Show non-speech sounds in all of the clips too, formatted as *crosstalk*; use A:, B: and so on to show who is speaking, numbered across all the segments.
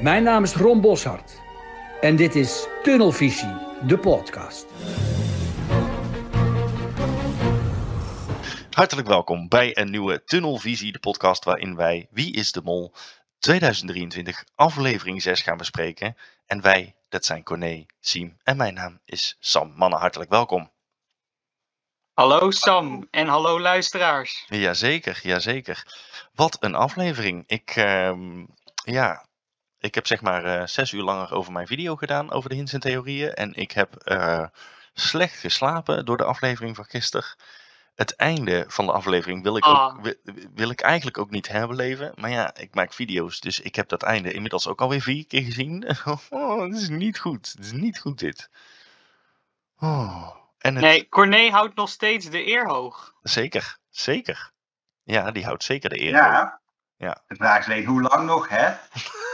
A: Mijn naam is Ron Boshart en dit is Tunnelvisie, de podcast.
B: Hartelijk welkom bij een nieuwe Tunnelvisie, de podcast waarin wij Wie is de Mol 2023 aflevering 6 gaan bespreken. En wij, dat zijn Corné, Siem en mijn naam is Sam. Mannen, hartelijk welkom.
C: Hallo Sam en hallo luisteraars.
B: Jazeker, jazeker. Wat een aflevering. Ik, ehm, ja, ik heb zeg maar eh, zes uur langer over mijn video gedaan over de hints en theorieën. En ik heb eh, slecht geslapen door de aflevering van gisteren. Het einde van de aflevering wil ik, ook,
C: Ah.
B: wil, wil ik eigenlijk ook niet herbeleven. Maar ja, ik maak video's, dus ik heb dat einde inmiddels ook alweer vier keer gezien. *laughs* Oh, het is niet goed. Het is niet goed dit. Oh. En het,
C: Nee, Corné houdt nog steeds de eer hoog.
B: Zeker, zeker. Ja, die houdt zeker de eer. hoog.
D: Ja.
B: Ja.
D: De vraag is alleen hoe lang nog, hè? *laughs*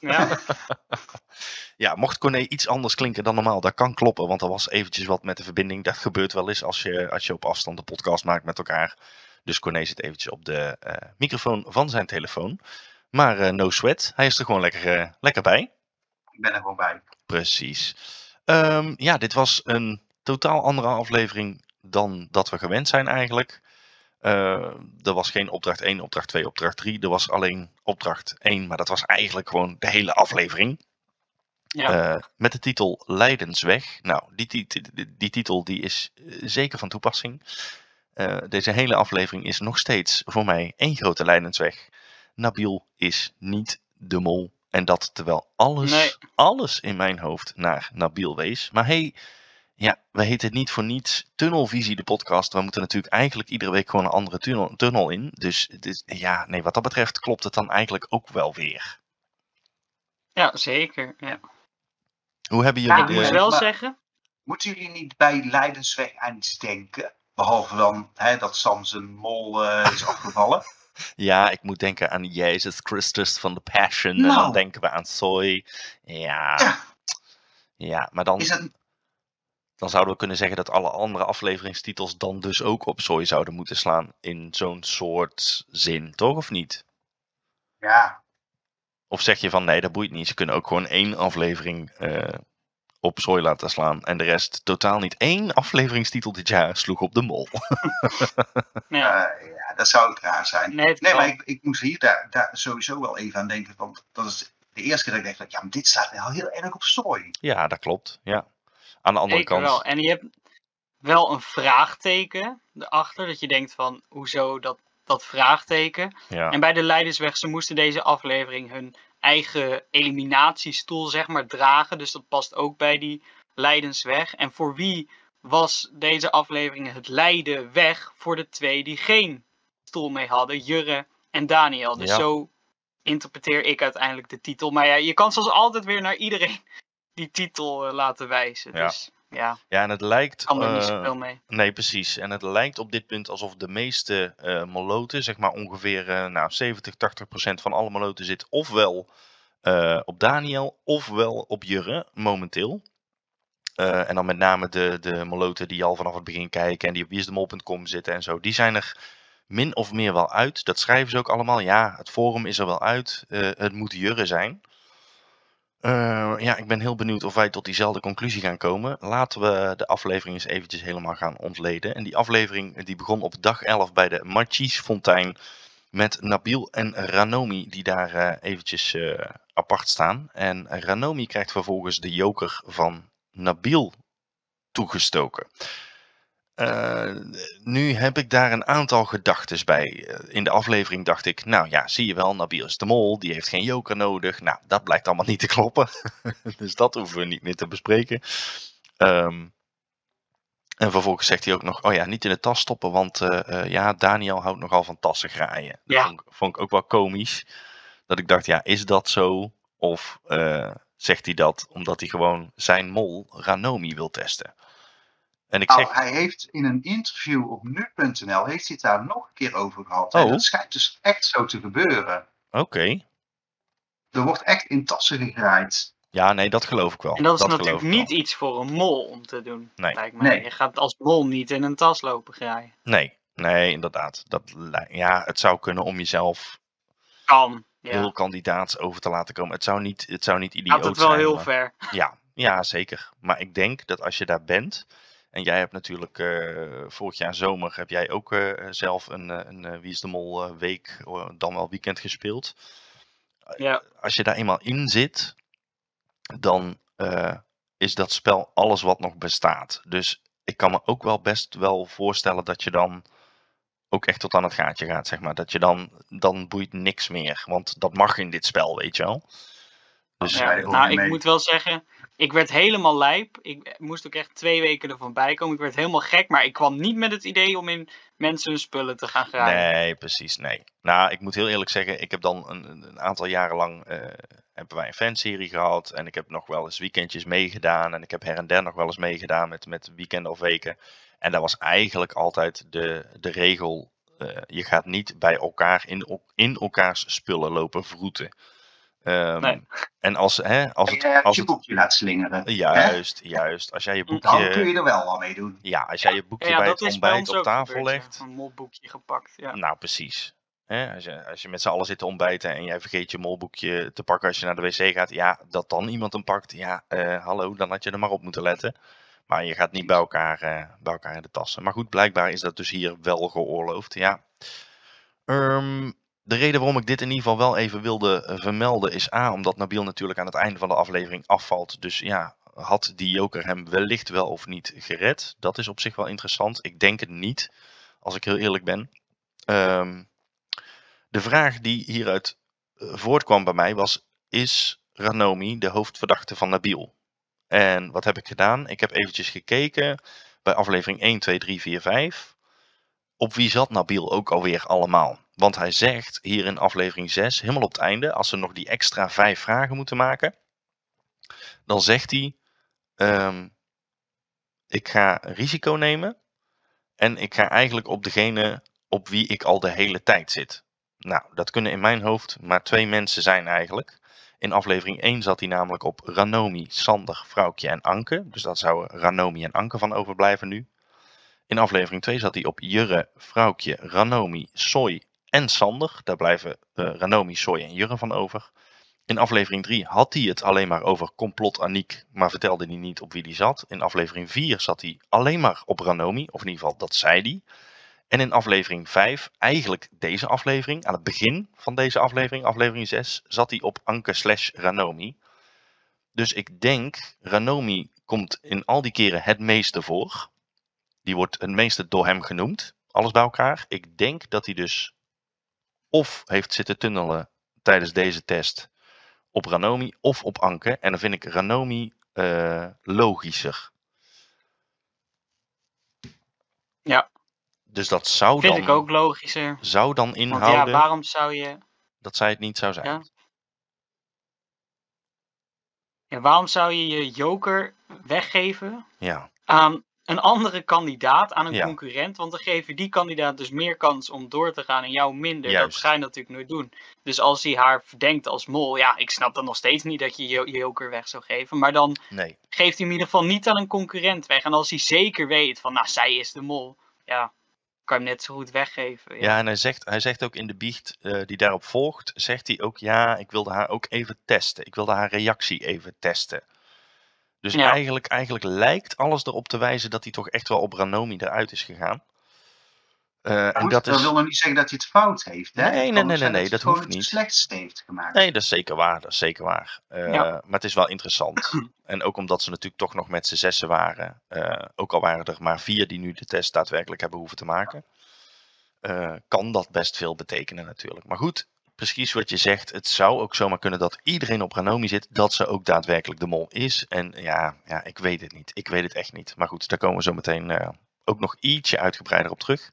C: Ja, *laughs*
B: Ja, mocht Corné iets anders klinken dan normaal, dat kan kloppen. Want er was eventjes wat met de verbinding. Dat gebeurt wel eens als je, als je op afstand een podcast maakt met elkaar. Dus Corné zit eventjes op de eh, microfoon van zijn telefoon. Maar eh, no sweat, hij is er gewoon lekker, eh, lekker bij.
D: Ik ben er gewoon bij.
B: Precies. Ehm, ja, dit was een totaal andere aflevering dan dat we gewend zijn eigenlijk. Eh, er was geen opdracht 1, opdracht 2, opdracht 3. Er was alleen opdracht 1, maar dat was eigenlijk gewoon de hele aflevering.
C: ja.
B: Eh, met de titel Leidensweg. Nou, die, die, die titel die is eh, zeker van toepassing. Eh, deze hele aflevering is nog steeds voor mij één grote Leidensweg. Nabil is niet de mol. En dat terwijl alles,
C: Nee.
B: alles in mijn hoofd naar Nabil wees. Maar hey, ja, we heten het niet voor niets Tunnelvisie, de podcast. We moeten natuurlijk eigenlijk iedere week gewoon een andere tunnel, tunnel in. Dus het is, ja, nee, wat dat betreft klopt het dan eigenlijk ook wel weer.
C: ja zeker. Ja.
B: Hoe hebben
D: Ja,
B: jullie
C: Ik moet wel
D: maar-
C: zeggen,
D: Moeten jullie niet bij Leidensweg aan iets denken? Behalve dan hè, dat Sam zijn mol eh, is afgevallen. *laughs*
B: Ja, ik moet denken aan Jezus Christus van de Passion. En dan
D: Nou.
B: denken we aan Soy. Ja.
D: Ja.
B: Ja, maar dan,
D: Is dat,
B: dan zouden we kunnen zeggen dat alle andere afleveringstitels dan dus ook op Soy zouden moeten slaan. In zo'n soort zin, toch of niet?
D: ja,
B: Of zeg je van nee, dat boeit niet. Ze kunnen ook gewoon één aflevering eh, op Soy laten slaan. En de rest totaal niet. Eén afleveringstitel dit jaar sloeg op de mol. *laughs*
C: ja.
D: eh, ja, dat zou het raar zijn.
C: nee,
D: Nee, maar ik, ik moest hier daar, daar sowieso wel even aan denken. Want dat is de eerste keer dat ik dacht, ja, maar dit staat wel heel erg op zooi.
B: Ja, dat klopt. Ja. Aan de andere
C: Zeker
B: kant.
C: wel. En je hebt wel een vraagteken erachter, dat je denkt van, hoezo dat, dat vraagteken?
B: Ja.
C: En bij de Leidersweg, ze moesten deze aflevering hun eigen eliminatiestoel, zeg maar, dragen. Dus dat past ook bij die Leidensweg. En voor wie was deze aflevering het Leiden weg voor de twee die geen stoel mee hadden? Jurre en Daniel. Dus
B: Ja.
C: zo interpreteer ik uiteindelijk de titel. Maar ja, je kan zoals altijd weer naar iedereen die titel eh, laten wijzen.
B: Ja.
C: Dus ja,
B: Ja, en het lijkt.
C: kan er niet
B: eh,
C: zoveel mee.
B: Nee, precies. En het lijkt op dit punt alsof de meeste eh moloten, zeg maar ongeveer nou, 70, 80 procent van alle moloten zit ofwel op Daniel ofwel op Jurre momenteel. En dan met name de, de moloten die al vanaf het begin kijken en die op wieisdemol.com zitten en zo. Die zijn er min of meer wel uit. Dat schrijven ze ook allemaal. Ja, het forum is er wel uit. Het moet Jurre zijn. Eh, ja, ik ben heel benieuwd of wij tot diezelfde conclusie gaan komen. Laten we de aflevering eens eventjes helemaal gaan ontleden. En die aflevering die begon op dag 11 bij de Marchis Fontein. Met Nabil en Ranomi die daar eh, eventjes eh, apart staan. En Ranomi krijgt vervolgens de joker van Nabil toegestoken. Eh, nu heb ik daar een aantal gedachten bij. Eh, In de aflevering dacht ik, nou ja, zie je wel, Nabil is de mol, die heeft geen joker nodig. Nou, dat blijkt allemaal *laughs* niet te kloppen. *laughs* dus dat hoeven we niet meer te bespreken. Ehm, en vervolgens zegt hij ook nog, oh ja, niet in de tas stoppen, want eh, ja, Daniel houdt nogal van tassen graaien. Dat vond, ik- vond ik ook wel komisch. Dat ik dacht, ja, is dat zo? Of zegt hij dat omdat hij gewoon zijn mol Ranomi wil testen? En ik
D: Nou,
B: zeg,
D: hij heeft in een interview op nu.nl heeft hij het daar nog een keer over gehad. En
B: Oh.
D: dat schijnt dus echt zo te gebeuren.
B: oké.
D: Er wordt echt in tassen gegraaid.
B: Ja, nee, dat geloof ik wel.
C: En dat is natuurlijk
B: wel.
C: niet iets voor een mol om te doen.
B: Nee.
C: Lijkt me.
D: Nee.
C: Je gaat als mol niet in een tas lopen graaien.
B: Nee, nee, inderdaad. Dat, ja, het zou kunnen om jezelf
C: Kan. Ja.
B: heel kandidaat over te laten komen. Het zou niet, het zou niet idioot
C: Gaat het wel
B: zijn.
C: heel
B: maar-
C: ver.
B: Ja, ja, zeker. Maar ik denk dat als je daar bent. En jij hebt natuurlijk eh, vorig jaar zomer heb jij ook eh, zelf een, eh, een Wie is de Mol eh, week, dan wel weekend gespeeld.
C: Ja.
B: Als je daar eenmaal in zit, dan eh, is dat spel alles wat nog bestaat. Dus ik kan me ook wel best wel voorstellen dat je dan ook echt tot aan het gaatje gaat, zeg maar. Dat je dan, dan boeit niks meer. Want dat mag in dit spel, weet je wel. Dus
D: Ja,
C: nou, ik moet wel zeggen, ik werd helemaal lijp. Ik moest ook echt twee weken ervan bijkomen. Ik werd helemaal gek, maar ik kwam niet met het idee om in mensen hun spullen te gaan graaien.
B: Nee, precies, nee. Nou, ik moet heel eerlijk zeggen, ik heb dan een, een- aantal jaren lang eh, hebben wij een fanserie gehad. En ik heb nog wel eens weekendjes meegedaan. En ik heb her en der nog wel eens meegedaan met, met weekenden of weken. En dat was eigenlijk altijd de, de regel. eh, je gaat niet bij elkaar in, in elkaars spullen lopen vroeten. Ehm,
C: Nee.
B: En als, hè, als het,
D: je,
B: als
D: je
B: het
D: boekje laat slingeren. hè?
B: juist, juist. Als jij je
D: Dan kun
B: boekje,
D: je er wel al mee doen.
B: ja, als jij je boekje
C: Ja,
B: bij het
C: bij
B: ontbijt op tafel
C: gebeurd, ja.
B: legt,
C: Een molboekje gepakt, ja.
B: nou, precies. Hè, als, je, als je met z'n allen zit te ontbijten en jij vergeet je molboekje te pakken als je naar de wc gaat, ja, dat dan iemand hem pakt, ja, eh, hallo, dan had je er maar op moeten letten. Maar je gaat niet bij elkaar, eh, bij elkaar in de tassen. Maar goed, blijkbaar is dat dus hier wel geoorloofd, ja. Ehm, de reden waarom ik dit in ieder geval wel even wilde eh, vermelden is A, omdat Nabil natuurlijk aan het einde van de aflevering afvalt. Dus ja, had die joker hem wellicht wel of niet gered? Dat is op zich wel interessant. Ik denk het niet, als ik heel eerlijk ben. Ehm, de vraag die hieruit eh, voortkwam bij mij was: Is Ranomi de hoofdverdachte van Nabil? En wat heb ik gedaan? Ik heb eventjes gekeken bij aflevering 1, 2, 3, 4, 5. Op wie zat Nabil ook alweer allemaal? Want hij zegt hier in aflevering 6, helemaal op het einde, als ze nog die extra vijf vragen moeten maken, dan zegt hij: ehm, Ik ga risico nemen en ik ga eigenlijk op degene op wie ik al de hele tijd zit. Nou, dat kunnen in mijn hoofd maar twee mensen zijn eigenlijk. In aflevering 1 zat hij namelijk op Ranomi, Sander, Vrouwtje en Anke. Dus dat zouden Ranomi en Anke van overblijven nu. In aflevering 2 zat hij op Jurre, Vrouwtje, Ranomi, Soy en Sander. Daar blijven eh, Ranomi, Soy en Jurre van over. In aflevering 3 had hij het alleen maar over complot Aniek, maar vertelde hij niet op wie die zat. In aflevering 4 zat hij alleen maar op Ranomi, of in ieder geval dat zei hij. En in aflevering 5, eigenlijk deze aflevering, aan het begin van deze aflevering, aflevering 6, zat hij op Anke slash Ranomi. Dus ik denk, Ranomi komt in al die keren het meeste voor. Die wordt het meeste door hem genoemd, alles bij elkaar. Ik denk dat hij dus of heeft zitten tunnelen tijdens deze test op Ranomi of op Anke. En dan vind ik Ranomi eh, logischer.
C: Ja.
B: Dus dat zou
C: Vind
B: dan,
C: ik ook logischer.
B: zou dan
C: Want
B: inhouden
C: ja, waarom zou je...
B: dat zij het niet zou zijn.
C: Ja. Ja, waarom zou je je joker weggeven
B: Ja,
C: aan een andere kandidaat, aan een
B: Ja.
C: concurrent? Want dan je die kandidaat dus meer kans om door te gaan en jou minder.
B: Juist.
C: Dat ga je natuurlijk nooit doen. Dus als hij haar verdenkt als mol, ja, ik snap dan nog steeds niet dat je je joker weg zou geven. Maar dan
B: nee.
C: geeft hij hem in ieder geval niet aan een concurrent weg. En als hij zeker weet van, nou, zij is de mol, ja, kan je hem net zo goed weggeven.
B: Ja, en hij zegt, hij zegt ook in de biecht eh, die daarop volgt, zegt hij ook, ja, ik wilde haar ook even testen. Ik wilde haar reactie even testen. Dus
C: Ja.
B: eigenlijk, eigenlijk lijkt alles erop te wijzen dat hij toch echt wel op Ranomi eruit is gegaan. Eh, en dat
D: dat
B: is...
D: wil nog niet zeggen dat hij het fout heeft. Hè?
B: Nee, nee, nee, nee, dat hoeft
D: het
B: niet.
D: slechtste heeft gemaakt.
B: Nee, dat is zeker waar. Dat is zeker waar. Eh,
C: Ja.
B: Maar het is wel interessant. *clears throat* en ook omdat ze natuurlijk toch nog met z'n zessen waren. eh, ook al waren er maar vier die nu de test daadwerkelijk hebben hoeven te maken. kan dat best veel betekenen natuurlijk. Maar goed, precies wat je zegt. Het zou ook zomaar kunnen dat iedereen op Ranomi zit. Dat ze ook daadwerkelijk de mol is. En ja, ja, ik weet het niet. Ik weet het echt niet. Maar goed, daar komen we zo meteen eh, ook nog ietsje uitgebreider op terug.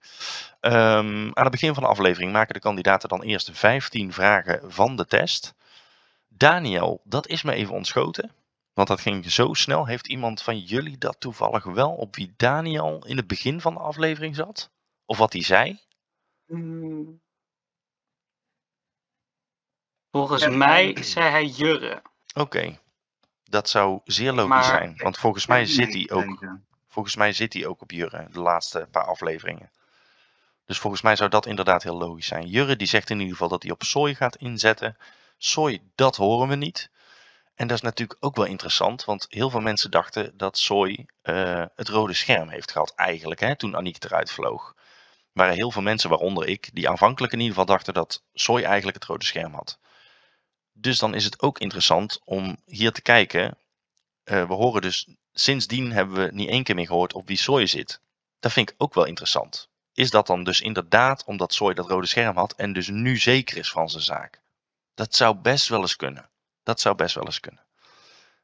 B: Ehm, aan het begin van de aflevering maken de kandidaten dan eerst 15 vragen van de test. Daniel, dat is me even ontschoten. Want dat ging zo snel. Heeft iemand van jullie dat toevallig wel op wie Daniel in het begin van de aflevering zat? Of wat hij zei?
C: Hmm. Volgens mij zei hij Jurre.
B: Oké. Dat zou zeer logisch
C: Maar-
B: zijn. Want volgens mij zit hij ook. Volgens mij zit hij ook op Jurre, de laatste paar afleveringen. Dus volgens mij zou dat inderdaad heel logisch zijn. Jurre die zegt in ieder geval dat hij op sooi gaat inzetten. Sooi, dat horen we niet. En dat is natuurlijk ook wel interessant, want heel veel mensen dachten dat sooi eh, het rode scherm heeft gehad eigenlijk, hè, toen Aniek eruit vloog. Er waren heel veel mensen, waaronder ik, die aanvankelijk in ieder geval dachten dat sooi eigenlijk het rode scherm had. Dus dan is het ook interessant om hier te kijken. Eh, we horen dus, sindsdien hebben we niet één keer meer gehoord op wie sooi zit. Dat vind ik ook wel interessant. Is dat dan dus inderdaad omdat sooi dat rode scherm had en dus nu zeker is van zijn zaak? Dat zou best wel eens kunnen. Dat zou best wel eens kunnen.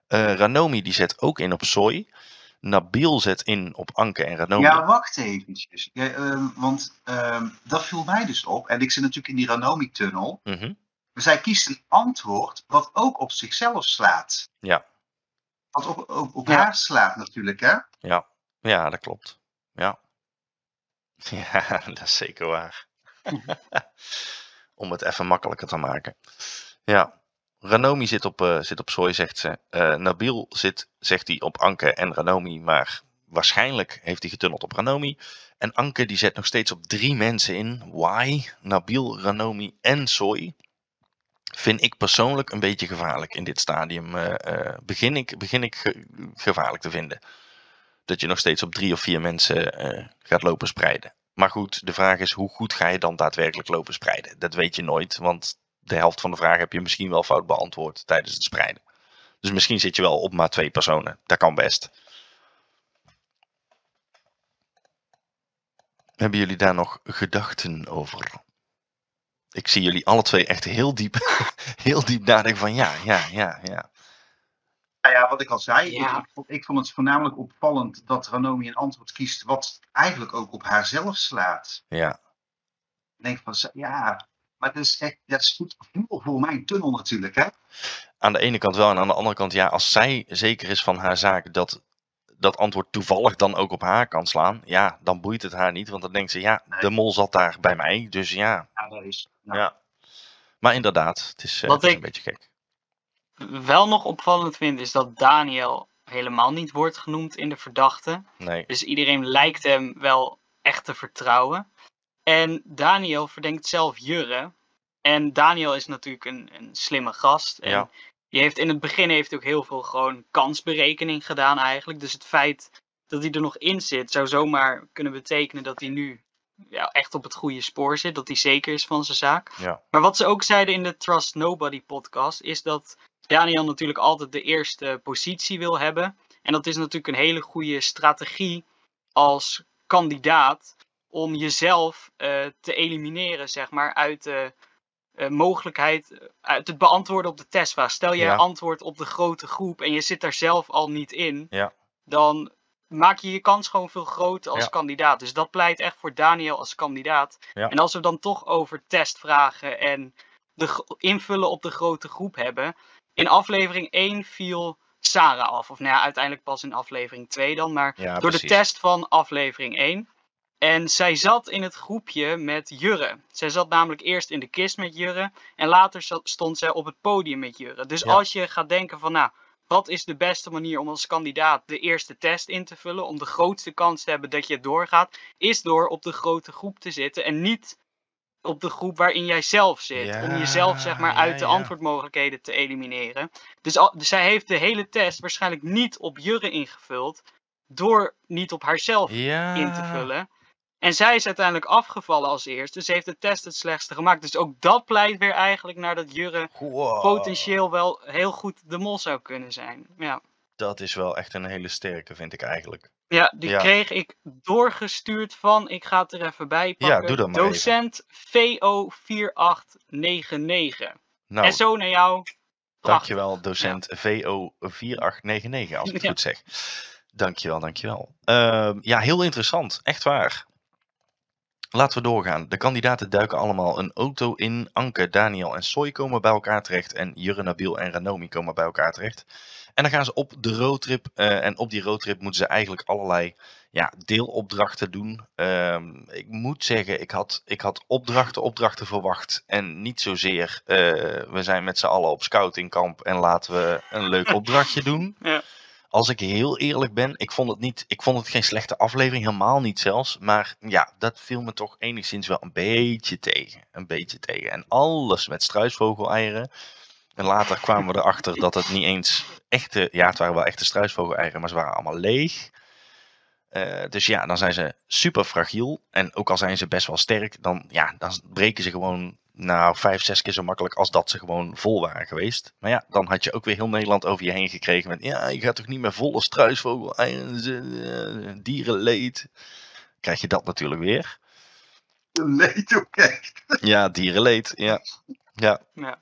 B: Eh, Ranomi die zet ook in op Soy. Nabil zet in op Anke en Ranomi.
D: Ja, wacht eventjes. Ja, ehm, want ehm, dat viel mij dus op. En ik zit natuurlijk in die Ranomi-tunnel. Zij kiest een antwoord wat ook op zichzelf slaat.
B: Ja.
D: Wat op, op, op
C: Ja.
D: haar slaat natuurlijk, hè?
B: Ja. ja, dat klopt. Ja. *laughs* Ja, dat is zeker waar. *laughs* Om het even makkelijker te maken. Ja. Ranomi zit op, eh zit op Soy, zegt ze. Eh, Nabil zit, zegt hij, op Anke en Ranomi. Maar waarschijnlijk heeft hij getunneld op Ranomi. En Anke die zet nog steeds op drie mensen in. Why? Nabil, Ranomi en Soy. Vind ik persoonlijk een beetje gevaarlijk in dit stadium. eh, eh, begin ik, begin ik ge- gevaarlijk te vinden. Dat je nog steeds op drie of vier mensen eh, gaat lopen spreiden. Maar goed, de vraag is hoe goed ga je dan daadwerkelijk lopen spreiden? Dat weet je nooit, want de helft van de vraag heb je misschien wel fout beantwoord tijdens het spreiden. Dus misschien zit je wel op maar twee personen. Dat kan best. Hebben jullie daar nog gedachten over? Ik zie jullie alle twee echt heel diep, *laughs* heel diep nadenken van ja, ja, ja, ja.
D: Nou ja, wat ik al zei,
C: Ja.
D: ik, ik, vond, ik vond het voornamelijk opvallend dat Ranomi een antwoord kiest wat eigenlijk ook op haarzelf slaat.
B: Ja,
D: Ik denk van, ja, maar dat is echt, dat is goed gevoel voor mijn tunnel natuurlijk, hè?
B: aan de ene kant wel en aan de andere kant ja, als zij zeker is van haar zaak dat dat antwoord toevallig dan ook op haar kan slaan, ja, dan boeit het haar niet, want dan denkt ze ja,
D: Nee.
B: de mol zat daar bij mij, dus ja,
D: Is.
B: ja. Maar inderdaad, het is, eh,
C: Wat
B: het is
C: ik-
B: een beetje gek.
C: Wel nog opvallend vind is dat Daniel helemaal niet wordt genoemd in de verdachte.
B: Nee,
C: Dus iedereen lijkt hem wel echt te vertrouwen. En Daniel verdenkt zelf Jurre. En Daniel is natuurlijk een, een slimme gast. En
B: Ja.
C: die heeft in het begin heeft hij ook heel veel gewoon kansberekening gedaan eigenlijk. Dus het feit dat hij er nog in zit, zou zomaar kunnen betekenen dat hij nu ja, echt op het goede spoor zit. Dat hij zeker is van zijn zaak.
B: ja,
C: Maar wat ze ook zeiden in de Trust Nobody podcast, is dat Daniel natuurlijk altijd de eerste positie wil hebben. En dat is natuurlijk een hele goede strategie als kandidaat om jezelf eh, te elimineren, zeg maar, uit de eh, mogelijkheid, eh, uit het beantwoorden op de testvraag. Stel je
B: Ja.
C: antwoord op de grote groep en je zit daar zelf al niet in,
B: Ja.
C: dan maak je je kans gewoon veel groter als
B: Ja.
C: kandidaat. Dus dat pleit echt voor Daniel als kandidaat.
B: Ja.
C: En als we dan toch over testvragen en de invullen op de grote groep hebben. In aflevering 1 viel Sarah af. Of nou ja, uiteindelijk pas in aflevering 2 dan. Maar
B: ja
C: door de test van aflevering 1. En zij zat in het groepje met Jurre. Zij zat namelijk eerst in de kist met Jurre. En later stond zij op het podium met Jurre. Dus als je gaat denken van nou, wat is de beste manier om als kandidaat de eerste test in te vullen? Om de grootste kans te hebben dat je doorgaat. Is door op de grote groep te zitten. En niet op de groep waarin jij zelf zit.
B: Ja,
C: om jezelf zeg maar
B: ja,
C: uit de
B: ja.
C: antwoordmogelijkheden te elimineren. Dus, dus zij heeft de hele test waarschijnlijk niet op Jurre ingevuld. Door niet op haarzelf in te vullen. En zij is uiteindelijk afgevallen als eerste. Dus ze heeft de test het slechtste gemaakt. Dus ook dat pleit weer eigenlijk naar dat Jurre
B: Wow.
C: potentieel wel heel goed de mol zou kunnen zijn. Ja,
B: Dat is wel echt een hele sterke, vind ik eigenlijk.
C: ja die
B: Ja.
C: kreeg ik doorgestuurd van, ik ga het er even bij pakken.
B: doe dat maar
C: Docent VO4899.
B: Nou,
C: En zo naar jou.
B: Dankjewel, docent VO4899, als ik het
C: Ja.
B: goed zeg. Dankjewel, dankjewel. Ehm ja, heel interessant. Echt waar. Laten we doorgaan. De kandidaten duiken allemaal een auto in. Anke, Daniel en Soy komen bij elkaar terecht. En Jurre, Nabil en Ranomi komen bij elkaar terecht. En dan gaan ze op de roadtrip. eh, en op die roadtrip moeten ze eigenlijk allerlei ja, deelopdrachten doen. Ehm, ik moet zeggen, ik had, ik had opdrachten, opdrachten verwacht. En niet zozeer, eh, we zijn met z'n allen op scoutingkamp en laten we een leuk *laughs* opdrachtje doen.
C: Ja.
B: Als ik heel eerlijk ben, ik vond het niet, ik vond het geen slechte aflevering, helemaal niet zelfs. Maar ja, dat viel me toch enigszins wel een beetje tegen. Een beetje tegen. En alles met struisvogeleieren. En later kwamen we erachter dat het niet eens echte, ja, het waren wel echte struisvogeleieren, maar ze waren allemaal leeg. Eh, dus ja, dan zijn ze super fragiel. En ook al zijn ze best wel sterk, dan, ja, dan breken ze gewoon nou, vijf, zes keer zo makkelijk als dat ze gewoon vol waren geweest. Maar ja, dan had je ook weer heel Nederland over je heen gekregen met, ja, je gaat toch niet meer volle struisvogel, uh, dierenleed. Krijg je dat natuurlijk weer.
D: Leed ook echt.
B: Ja, dierenleed, ja. Ja.
C: Ja.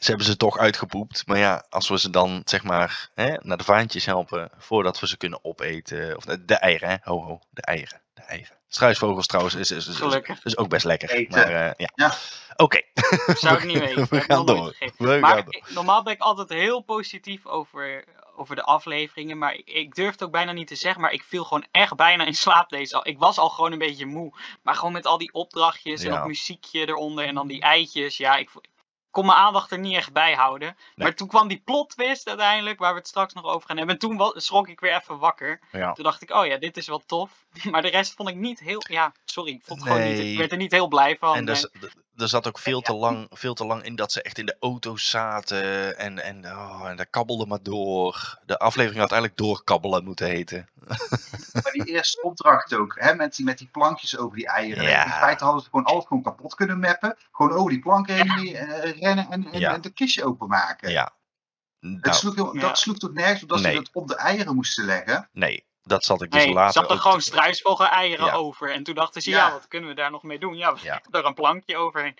B: Ze hebben ze toch uitgepoept. Maar ja, als we ze dan zeg maar hè, naar de vaantjes helpen voordat we ze kunnen opeten. Of de eieren, hè? Ho ho, de eieren. De eieren. Struisvogels trouwens is, is, is, is, ook best lekker.
D: Eten.
B: Maar eh, ja.
D: Ja.
B: Oké. *laughs*
C: Zou ik niet weten. *laughs*
B: We gaan door. We
C: Maar
B: gaan door.
C: ik- normaal ben ik altijd heel positief over, over de afleveringen. Maar ik, ik durf het ook bijna niet te zeggen. Maar ik viel gewoon echt bijna in slaap deze al. Ik was al gewoon een beetje moe. Maar gewoon met al die opdrachtjes en
B: Ja.
C: dat muziekje eronder. En dan die eitjes. Ja, ik kon mijn aandacht er niet echt bij houden. Maar toen kwam die plot twist uiteindelijk. Waar we het straks nog over gaan hebben. En toen schrok ik weer even wakker.
B: Ja.
C: Toen dacht ik, oh ja, dit is wel tof. *laughs* Maar de rest vond ik niet heel... Ja, sorry. Ik, vond gewoon niet, ik werd er niet heel blij van.
B: En z- er zat ook veel te, lang, veel te lang in dat ze echt in de auto's zaten. En, en, oh, en dat kabbelde maar door. De aflevering had eigenlijk doorkabbelen moeten heten. *laughs*
D: Maar die eerste opdracht ook, hè, met, die, met die plankjes over die eieren.
B: Ja.
D: In feite hadden ze gewoon alles gewoon kapot kunnen mappen. Gewoon over die planken heen eh, rennen en, en,
B: Ja.
D: en de kistje openmaken.
B: Ja. Nou,
D: sloeg, heel-
C: Ja.
D: Dat sloeg toch nergens op dat
B: Nee.
D: ze het op de eieren moesten leggen.
B: nee, dat zat ik dus
C: Nee,
B: later
C: zat er gewoon
B: te-
C: struisvogel eieren
B: Ja.
C: over. En toen dachten ze, ja.
D: Ja.
C: wat kunnen we daar nog mee doen? Ja, we
B: Ja.
C: er een plankje overheen.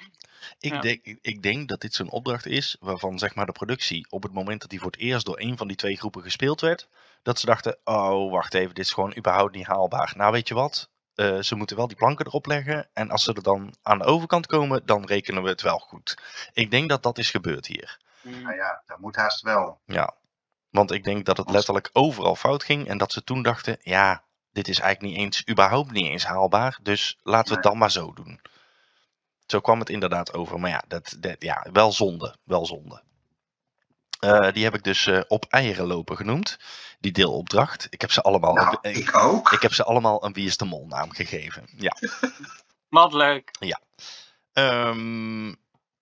B: Ik,
C: Ja.
B: denk, ik- denk dat dit zo'n opdracht is waarvan zeg maar de productie op het moment dat die voor het eerst door een van die twee groepen gespeeld werd, dat ze dachten, oh wacht even, dit is gewoon überhaupt niet haalbaar. Nou weet je wat, Eh, ze moeten wel die planken erop leggen en als ze er dan aan de overkant komen, dan rekenen we het wel goed. Ik denk dat dat is gebeurd hier.
D: Nou ja, dat moet haast wel.
B: Ja, want ik denk dat het letterlijk overal fout ging en dat ze toen dachten, ja, dit is eigenlijk niet eens, überhaupt niet eens haalbaar, dus laten we het dan maar zo doen. Zo kwam het inderdaad over, maar ja, dat, dat, ja wel zonde, wel zonde. Eh, die heb ik dus eh, op eieren lopen genoemd, die deelopdracht. Ik heb ze allemaal,
D: Nou,
B: ik,
D: ik ook.
B: ik heb ze allemaal een Wie is de Mol naam gegeven. Ja. *laughs*
C: Wat leuk.
B: Ehm,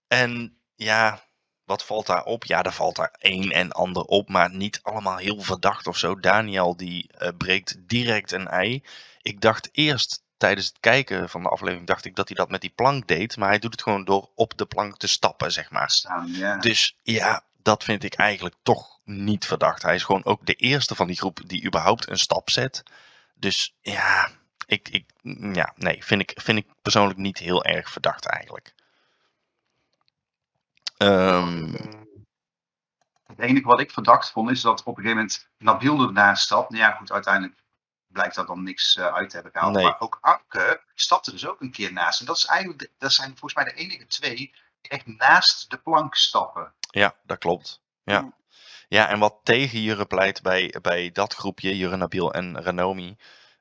B: en ja, wat valt daar op? Ja, er valt daar een en ander op, maar niet allemaal heel verdacht of zo. Daniel die eh, breekt direct een ei. Ik dacht eerst tijdens het kijken van de aflevering, dacht ik dat hij dat met die plank deed, maar hij doet het gewoon door op de plank te stappen, zeg maar.
D: Staan, ja.
B: Dus ja, dat vind ik eigenlijk toch niet verdacht. Hij is gewoon ook de eerste van die groep die überhaupt een stap zet. Dus ja, ik, ik, ja nee, vind ik, vind ik persoonlijk niet heel erg verdacht eigenlijk. Ehm,
D: Het enige wat ik verdacht vond is dat op een gegeven moment Nabil ernaast stapt. Nou ja, goed, uiteindelijk blijkt dat dan niks eh, uit te hebben gehaald.
B: Nee.
D: Maar ook Anke stapte dus ook een keer naast. En dat, is eigenlijk, de- dat zijn volgens mij de enige twee die echt naast de plank stappen.
B: ja, dat klopt. Ja.
C: Ja.
B: en wat tegen Jurre pleit bij, bij dat groepje, Jurre, Nabil en Ranomi,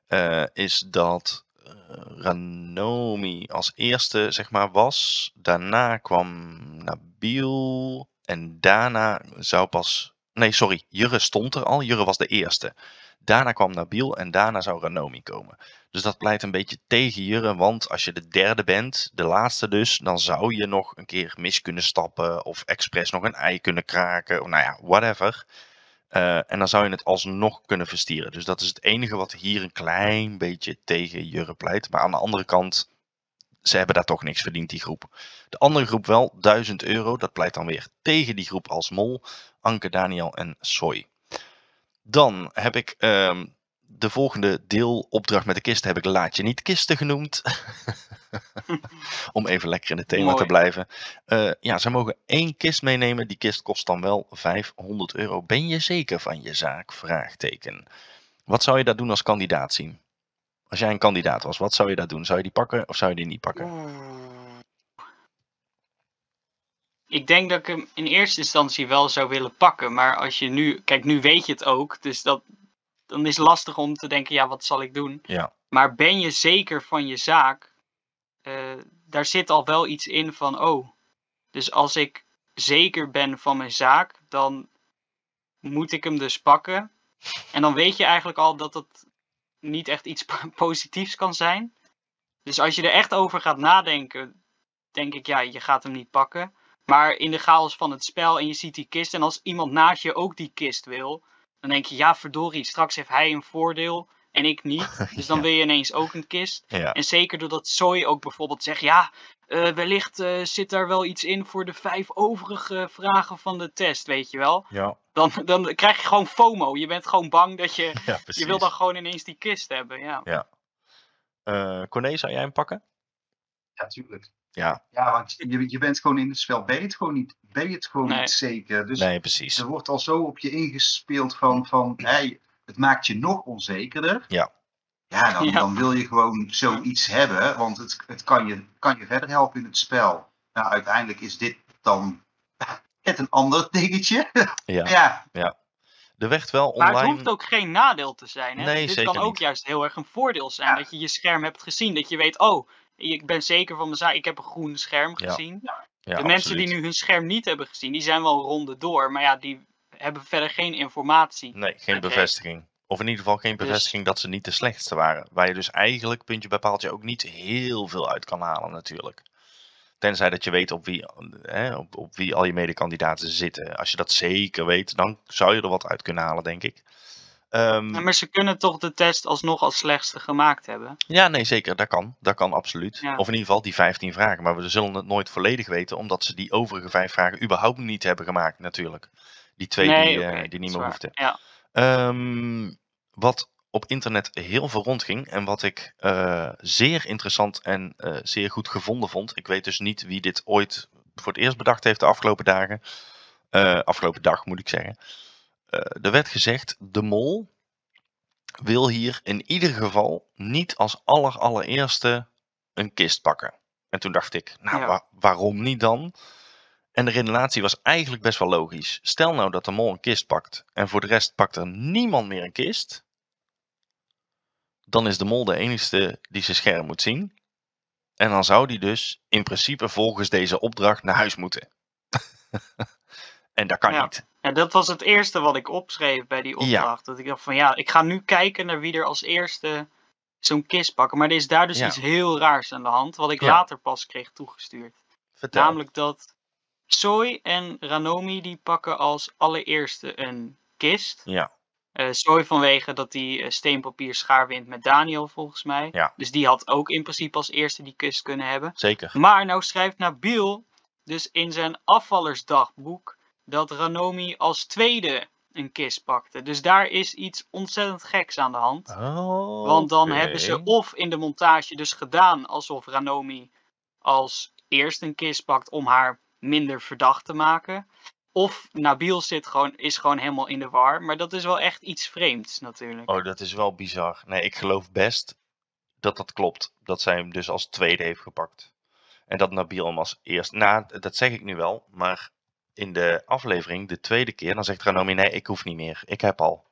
B: eh, is dat eh, Ranomi als eerste, zeg maar, was. Daarna kwam Nabil en daarna zou pas... Nee, sorry, Jurre stond er al. Jurre was de eerste. Daarna kwam Nabil en daarna zou Ranomi komen. Dus dat pleit een beetje tegen Jurre, want als je de derde bent, de laatste dus, dan zou je nog een keer mis kunnen stappen of expres nog een ei kunnen kraken, of nou ja, whatever. Eh, en dan zou je het alsnog kunnen verstieren. Dus dat is het enige wat hier een klein beetje tegen Jurre pleit. Maar aan de andere kant, ze hebben daar toch niks verdiend, die groep. De andere groep wel, 1000 euro. Dat pleit dan weer tegen die groep als mol. Anke, Daniel en Soy. Dan heb ik ehm, de volgende deelopdracht met de kist heb ik laat je niet kisten genoemd. *laughs* Om even lekker in het thema te blijven. Eh, ja, ze mogen één kist meenemen. Die kist kost dan wel 500 euro. Ben je zeker van je zaak? Vraagteken. Wat zou je daar doen als kandidaat zien? Als jij een kandidaat was, wat zou je daar doen? Zou je die pakken of zou je die niet pakken?
C: Ik denk dat ik hem in eerste instantie wel zou willen pakken. Maar als je nu... Kijk, nu weet je het ook. Dus dat, dan is het lastig om te denken, ja, wat zal ik doen?
B: Ja.
C: Maar ben je zeker van je zaak? Eh, daar zit al wel iets in van, oh. Dus als ik zeker ben van mijn zaak, dan moet ik hem dus pakken. En dan weet je eigenlijk al dat het niet echt iets *laughs* positiefs kan zijn. Dus als je er echt over gaat nadenken, denk ik, ja, je gaat hem niet pakken. Maar in de chaos van het spel en je ziet die kist en als iemand naast je ook die kist wil, dan denk je, ja, verdorie, straks heeft hij een voordeel en ik niet. *laughs* Dus dan wil je ineens ook een kist.
B: Ja,
C: En zeker doordat Zoe ook bijvoorbeeld zegt, ja, eh, wellicht eh, zit daar wel iets in voor de vijf overige vragen van de test, weet je wel.
B: ja,
C: Dan, dan krijg je gewoon FOMO. Je bent gewoon bang dat je, *laughs*
B: ja
C: je wil dan gewoon ineens die kist hebben, ja.
B: Eh, Corné, zou jij hem pakken?
D: Ja, tuurlijk.
B: Ja,
D: Ja, want je, je bent gewoon in het spel, ben je het gewoon niet, ben je het gewoon
C: Nee.
D: niet zeker. Dus
B: nee, precies.
D: er wordt al zo op je ingespeeld van, van hey, het maakt je nog onzekerder.
B: Ja.
D: Ja, dan, *laughs*
C: Ja.
D: dan wil je gewoon zoiets hebben, want het, het kan, je, kan je verder helpen in het spel. Nou, uiteindelijk is dit dan *laughs* net een ander dingetje. *laughs*
B: Ja.
D: ja,
B: Er werd wel
C: Maar het
B: online...
C: hoeft ook geen nadeel te zijn. Hè?
B: Nee,
C: Dit
B: zeker
C: kan ook
B: niet.
C: juist heel erg een voordeel zijn.
D: Ja.
C: Dat je je scherm hebt gezien. Dat je weet, oh, ik ben zeker van mijn zaak. Ik heb een groen scherm
B: Ja,
C: gezien.
B: Ja,
C: de mensen die nu hun scherm niet hebben gezien, die zijn wel ronde door. Maar ja, die hebben verder geen informatie.
B: Nee, geen bevestiging. Of in ieder geval geen
C: Dus-
B: bevestiging dat ze niet de slechtste waren. Waar je dus eigenlijk, puntje bij paaltje, ook niet heel veel uit kan halen natuurlijk. Tenzij dat je weet op wie, hè, op, op wie al je medekandidaten zitten. Als je dat zeker weet, dan zou je er wat uit kunnen halen, denk ik.
C: Ja, maar ze kunnen toch de test alsnog als slechtste gemaakt hebben.
B: Ja, nee, zeker. Dat kan. Dat kan absoluut.
C: Ja.
B: Of in ieder geval die 15 vragen. Maar we zullen het nooit volledig weten, omdat ze die overige vijf vragen überhaupt niet hebben gemaakt, natuurlijk. Die twee
C: nee,
B: die, eh, die niet meer hoefden.
C: Ja.
B: Ehm, wat op internet heel veel rondging en wat ik eh, zeer interessant en eh, zeer goed gevonden vond. Ik weet dus niet wie dit ooit voor het eerst bedacht heeft de afgelopen dagen. Eh, afgelopen dag moet ik zeggen. Er werd gezegd, de mol wil hier in ieder geval niet als aller allereerste een kist pakken. En toen dacht ik, nou
C: Ja.
B: wa- waarom niet dan? En de redenatie was eigenlijk best wel logisch. Stel nou dat de mol een kist pakt en voor de rest pakt er niemand meer een kist. Dan is de mol de enige die zijn scherm moet zien. En dan zou die dus in principe volgens deze opdracht naar huis moeten. *laughs* en dat kan
C: Ja.
B: niet.
C: Ja, dat was het eerste wat ik opschreef bij die
B: Ja.
C: opdracht. Dat ik dacht van ja, ik ga nu kijken naar wie er als eerste zo'n kist pakken. Maar er is daar dus
B: Ja.
C: iets heel raars aan de hand, wat ik
B: Ja.
C: later pas kreeg toegestuurd.
B: Vertel.
C: Namelijk dat Soy en Ranomi die pakken als allereerste een kist.
B: Ja,
C: Eh Soy vanwege dat hij eh, steenpapier schaar wint met Daniel volgens mij.
B: Ja.
C: Dus die had ook in principe als eerste die kist kunnen hebben.
B: zeker.
C: Maar nou schrijft Nabil dus in zijn afvallersdagboek dat Ranomi als tweede een kist pakte. Dus daar is iets ontzettend geks aan de hand.
B: Oh,
C: Want dan hebben ze of in de montage dus gedaan alsof Ranomi als eerst een kist pakt om haar minder verdacht te maken. Of Nabil zit gewoon, is gewoon helemaal in de war. Maar dat is wel echt iets vreemds natuurlijk.
B: Oh, dat is wel bizar. Nee, ik geloof best dat dat klopt. Dat zij hem dus als tweede heeft gepakt. En dat Nabil hem als eerste. Nou, dat zeg ik nu wel. Maar in de aflevering, de tweede keer, dan zegt Ranomi: nee, ik hoef niet meer. Ik heb al.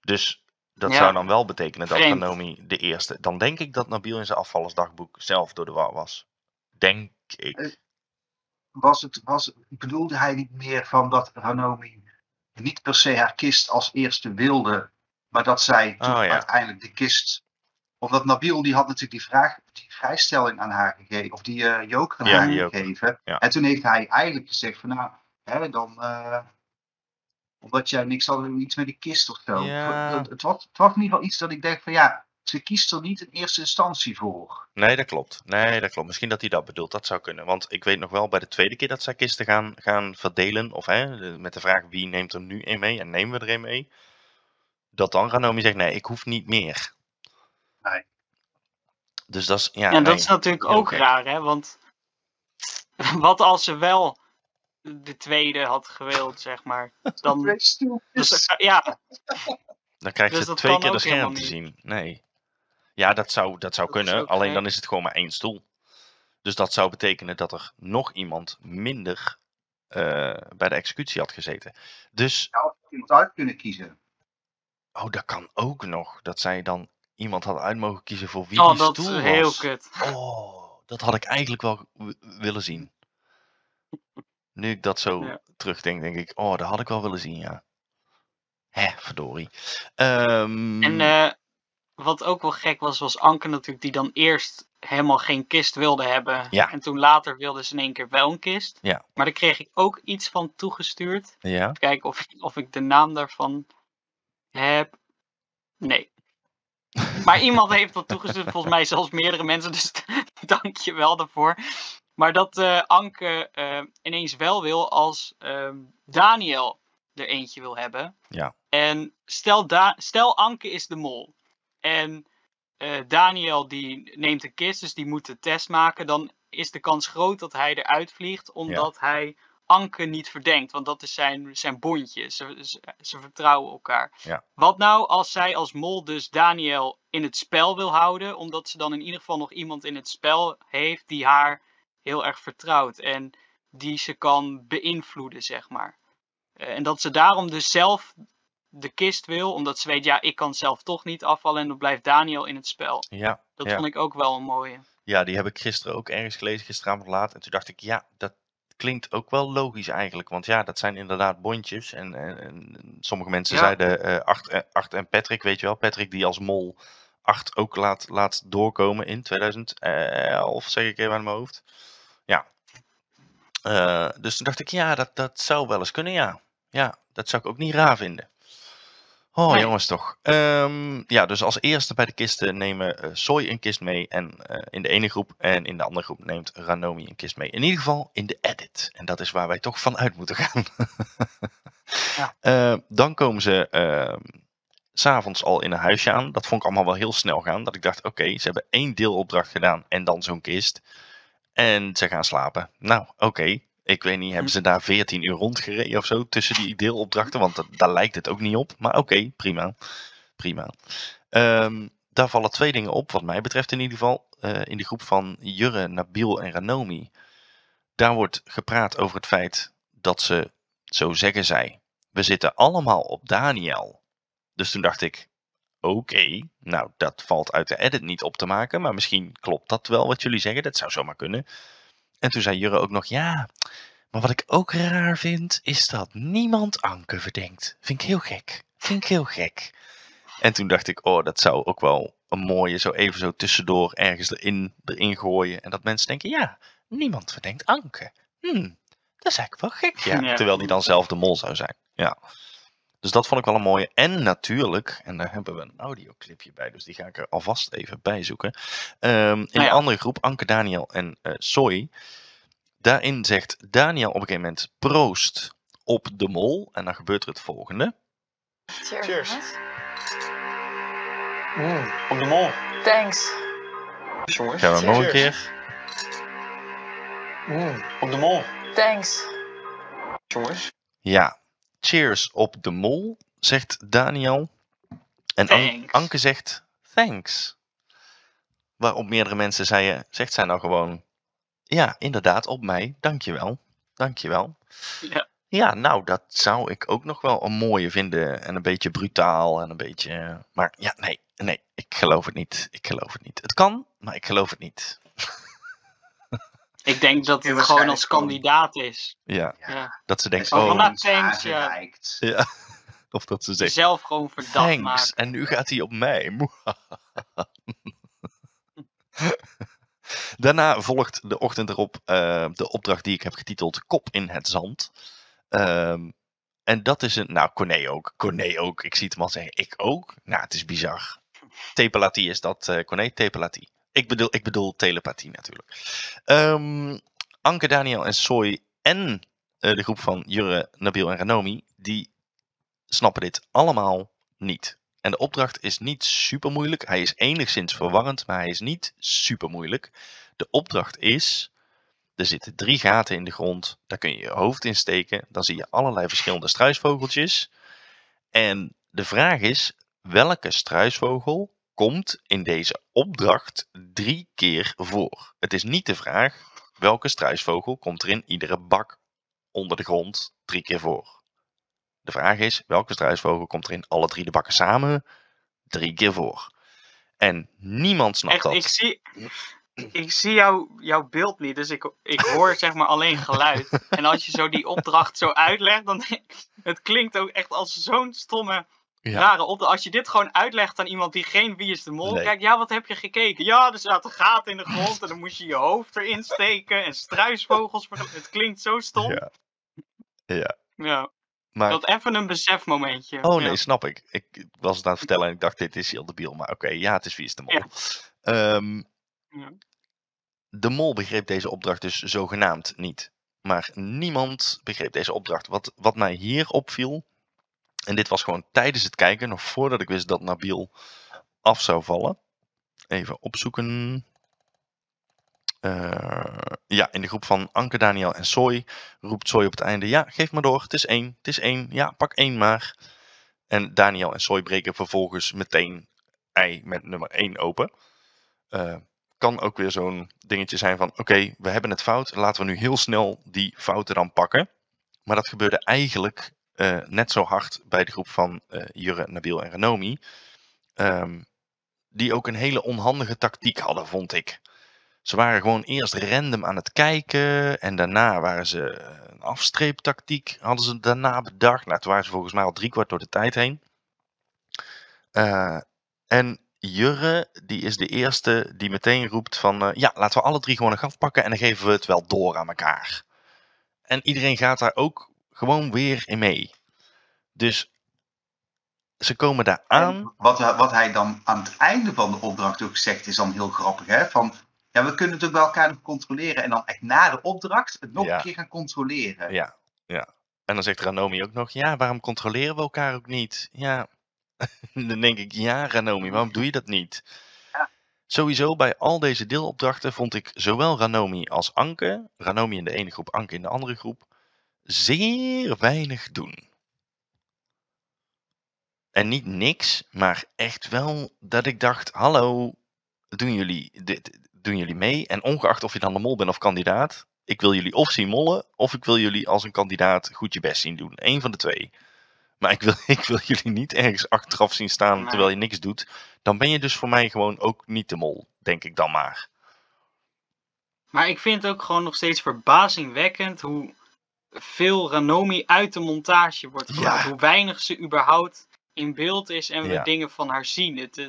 B: Dus dat
C: Ja.
B: zou dan wel betekenen dat
C: Vreemd.
B: Ranomi de eerste. Dan denk ik dat Nabil in zijn afvallersdagboek zelf door de war was. Denk
D: Eh,
B: ik.
D: was het, was, bedoelde hij niet meer van dat Ranomi niet per se haar kist als eerste wilde, maar dat zij toen
B: Oh, ja.
D: uiteindelijk de kist. Omdat Nabil die had natuurlijk die vraag, die vrijstelling aan haar gegeven, of die eh joker aan
B: Ja,
D: haar gegeven.
B: Ja.
D: En toen heeft hij eigenlijk gezegd van nou, hè, dan. eh, omdat jij niks had, iets met die kist of zo. Het, het, was, het was in ieder geval iets dat ik denk van ja, ze kiest er niet in eerste instantie voor.
B: Nee, dat klopt. Nee, dat klopt. Misschien dat hij dat bedoelt. Dat zou kunnen. Want ik weet nog wel bij de tweede keer dat zij kisten gaan, gaan verdelen. Of hè, met de vraag wie neemt er nu een mee en nemen we er een mee. Dat dan Ranomi zegt nee, ik hoef niet meer.
D: Nee.
B: Dus dat is, ja,
C: Ja,
B: nee,
C: dat is natuurlijk ook raar, hè? Want *laughs* wat als ze wel de tweede had gewild, zeg maar. Dan, *laughs*
D: stoeltjes.
C: dus, ja,
B: Dan krijg
C: Dus
B: je
C: dat
B: twee keer de scherm te zien. Nee. Ja, dat zou, dat zou
C: Dat
B: kunnen. Alleen dan is het gewoon maar één stoel. Dus dat zou betekenen dat er nog iemand minder eh, bij de executie had gezeten. Dus
D: of iemand uit kunnen kiezen.
B: Oh, dat kan ook nog. Dat zij dan iemand had uit mogen kiezen voor wie
C: oh,
B: die
C: dat
B: stoel
C: is heel
B: was.
C: kut.
B: Oh, dat had ik eigenlijk wel willen zien. Nu ik dat zo
C: Ja.
B: terugdenk, denk ik, oh, dat had ik wel willen zien, ja. Hè, verdorie. Ehm,
C: En eh, wat ook wel gek was, was Anke natuurlijk, die dan eerst helemaal geen kist wilde hebben.
B: Ja.
C: En toen later wilde ze in één keer wel een kist.
B: Ja.
C: Maar daar kreeg ik ook iets van toegestuurd.
B: ja,
C: Even kijken of, of ik de naam daarvan heb. Nee. *laughs* Maar iemand heeft dat toegestuurd, volgens mij zelfs meerdere mensen, dus *laughs* dank je wel daarvoor. Maar dat eh, Anke eh, ineens wel wil als ehm, Daniel er eentje wil hebben.
B: Ja.
C: En stel, da stel Anke is de mol. En eh, Daniel die neemt een kist, dus die moet de test maken. Dan is de kans groot dat hij eruit vliegt, omdat hij Anke niet verdenkt. Want dat is zijn, zijn bondje. Ze, ze, ze vertrouwen elkaar.
B: Ja.
C: Wat nou als zij als mol dus Daniel in het spel wil houden, omdat ze dan in ieder geval nog iemand in het spel heeft die haar heel erg vertrouwt en die ze kan beïnvloeden, zeg maar. Eh, en dat ze daarom dus zelf de kist wil, omdat ze weet, ja, ik kan zelf toch niet afvallen en dan blijft Daniel in het spel.
B: ja,
C: Dat
B: Ja.
C: vond ik ook wel een mooie.
B: ja, die heb ik gisteren ook ergens gelezen, gisteravond laat. En toen dacht ik, ja, dat klinkt ook wel logisch eigenlijk. Want ja, dat zijn inderdaad bondjes. En, en, en sommige mensen
C: Ja.
B: zeiden Art, eh, Art en Patrick, weet je wel. Patrick die als mol Art ook laat, laat doorkomen in 2011, zeg ik even aan mijn hoofd. Ja. Eh, dus toen dacht ik, ja, dat, dat zou wel eens kunnen, ja. Ja, dat zou ik ook niet raar vinden. Oh,
C: Nee.
B: jongens toch. Ehm, ja, dus als eerste bij de kisten nemen eh Soy een kist mee en, eh, in de ene groep. En in de andere groep neemt Ranomi een kist mee. In ieder geval in de edit. En dat is waar wij toch van uit moeten gaan.
C: Ja. *laughs*
B: Eh, dan komen ze ehm, s s'avonds al in een huisje aan. Dat vond ik allemaal wel heel snel gaan. Dat ik dacht, oké, ze hebben één deelopdracht gedaan en dan zo'n kist. En ze gaan slapen. Nou, oké. Ik weet niet, hebben ze daar 14 uur rondgereden of zo tussen die deelopdrachten? Want dat, daar lijkt het ook niet op. Maar oké, prima. Prima. Ehm, daar vallen twee dingen op, wat mij betreft in ieder geval. Eh, in de groep van Jurre, Nabil en Ranomi. Daar wordt gepraat over het feit dat ze, zo zeggen zij, we zitten allemaal op Daniel. Dus toen dacht ik, oké, nou dat valt uit de edit niet op te maken. Maar misschien klopt dat wel wat jullie zeggen. Dat zou zomaar kunnen. En toen zei Jurre ook nog, ja, maar wat ik ook raar vind, is dat niemand Anke verdenkt. Vind ik heel gek. Vind ik heel gek. En toen dacht ik, oh, dat zou ook wel een mooie, zo even zo tussendoor ergens erin, erin gooien. En dat mensen denken, ja, niemand verdenkt Anke. Hm, dat is eigenlijk wel gek, ja.
C: Ja.
B: Terwijl die dan zelf de mol zou zijn. Ja. Dus dat vond ik wel een mooie. En natuurlijk, en daar hebben we een audioclipje bij, dus die ga ik er alvast even bij zoeken. Ehm, in
C: ja.
B: de andere groep, Anke, Daniel en eh Soy. Daarin zegt Daniel op een gegeven moment proost op de mol. En dan gebeurt er het volgende.
E: Cheers.
F: Cheers. Mm, op de mol.
E: Thanks.
F: Jongens.
B: Gaan we nog een
F: Cheers.
B: keer.
F: Mm, op de mol.
E: Thanks.
F: Jongens.
B: Ja, cheers op de mol, zegt Daniel. En An-. Anke zegt thanks. Waarop meerdere mensen zeiden, zegt zij nou gewoon, ja, inderdaad, op mij, dankjewel, dankjewel.
C: Ja.
B: Ja, nou, dat zou ik ook nog wel een mooie vinden. En een beetje brutaal en een beetje... Maar ja, nee, nee, ik geloof het niet. Ik geloof het niet. Het kan, maar ik geloof het niet. *laughs*
C: Ik denk dat het gewoon als kandidaat is.
B: Ja,
C: Ja.
B: dat ze denkt,
C: Oh,
B: oh,
C: thanks, ja. *laughs*
B: Of dat ze zegt,
C: Jezelf gewoon verdacht maken.
B: En nu gaat hij op mij. *laughs* Daarna volgt de ochtend erop eh, de opdracht die ik heb getiteld Kop in het zand. Ehm, en dat is een. Nou, Corné ook. Corné ook. Ik zie het hem al zeggen. Ik ook. Nou, het is bizar. Tepelatie is dat, eh Corné. Tepelatie. Ik bedoel, ik bedoel telepathie natuurlijk. Ehm, Anke, Daniel en Soy en eh, de groep van Jurre, Nabil en Ranomi, die snappen dit allemaal niet. En de opdracht is niet super moeilijk. Hij is enigszins verwarrend, maar hij is niet super moeilijk. De opdracht is: er zitten drie gaten in de grond. Daar kun je je hoofd in steken. Dan zie je allerlei verschillende struisvogeltjes. En de vraag is: welke struisvogel komt in deze opdracht drie keer voor? Het is niet de vraag: welke struisvogel komt er in iedere bak onder de grond drie keer voor? De vraag is, welke struisvogel komt er in alle drie de bakken samen drie keer voor? En niemand snapt
C: Echt,
B: dat.
C: ik zie, ik zie jou, jouw beeld niet, dus ik, ik hoor zeg maar alleen geluid. *laughs* En als je zo die opdracht zo uitlegt, dan, *laughs* het klinkt ook echt als zo'n stomme,
B: Ja.
C: rare opdracht. Als je dit gewoon uitlegt aan iemand die geen Wie is de Mol
B: Nee.
C: kijkt. Ja, wat heb je gekeken? Ja, er zaten gaten in de grond en dan moest je je hoofd erin steken. En struisvogels. Het klinkt zo stom. Ja.
B: Ja. Ja. Maar,
C: had even een besefmomentje.
B: oh nee,
C: Ja.
B: snap ik. Ik was het aan het vertellen en ik dacht, dit is heel debiel. Maar oké, ja, het is Wie is de Mol.
C: Ja.
B: Ehm,
C: Ja.
B: de Mol begreep deze opdracht dus zogenaamd niet. Maar niemand begreep deze opdracht. Wat, wat mij hier opviel, en dit was gewoon tijdens het kijken, nog voordat ik wist dat Nabil af zou vallen. Even opzoeken. Eh, ja, in de groep van Anke, Daniel en Soy roept Soy op het einde: Ja, geef maar door. Het is één. Het is één. Ja, pak één maar. En Daniel en Soy breken vervolgens meteen ei met nummer 1 open. Eh, kan ook weer zo'n dingetje zijn van: Oké, we hebben het fout. Laten we nu heel snel die fouten dan pakken. Maar dat gebeurde eigenlijk eh, net zo hard bij de groep van eh, Jurre, Nabil en Renomi. Ehm, die ook een hele onhandige tactiek hadden, vond ik. Ze waren gewoon eerst random aan het kijken. En daarna waren ze eh, een afstreeptactiek. Hadden ze daarna bedacht. Nou, toen waren ze volgens mij al driekwart door de tijd heen. En Jurre, die is de eerste die meteen roept van... ja, laten we alle drie gewoon een gat pakken. En dan geven we het wel door aan elkaar. En iedereen gaat daar ook gewoon weer in mee. Dus ze komen daar aan.
D: Wat, hij- wat hij dan aan het einde van de opdracht ook zegt, is dan heel grappig. Hè? Van, ja, we kunnen het ook bij elkaar nog controleren. En dan echt na de opdracht het nog
B: Ja.
D: een keer gaan controleren.
B: Ja, ja. En dan zegt Ranomi ook nog, ja, waarom controleren we elkaar ook niet? Ja, *laughs* dan denk ik, ja Ranomi, waarom doe je dat niet?
D: Ja.
B: Sowieso bij al deze deelopdrachten vond ik zowel Ranomi als Anke, Ranomi in de ene groep, Anke in de andere groep, zeer weinig doen. En niet niks, maar echt wel dat ik dacht, hallo, doen jullie, dit, doen jullie mee? En ongeacht of je dan de mol bent of kandidaat, ik wil jullie of zien mollen, of ik wil jullie als een kandidaat goed je best zien doen. Eén van de twee. Maar ik wil, *laughs* ik wil jullie niet ergens achteraf zien staan
C: Nee.
B: terwijl je niks doet. Dan ben je dus voor mij gewoon ook niet de mol, denk ik dan maar.
C: Maar ik vind het ook gewoon nog steeds verbazingwekkend hoe veel Ranomi uit de montage wordt gehaald.
B: Ja.
C: Hoe weinig ze überhaupt in beeld is en we
B: Ja.
C: dingen van haar zien. Het, eh,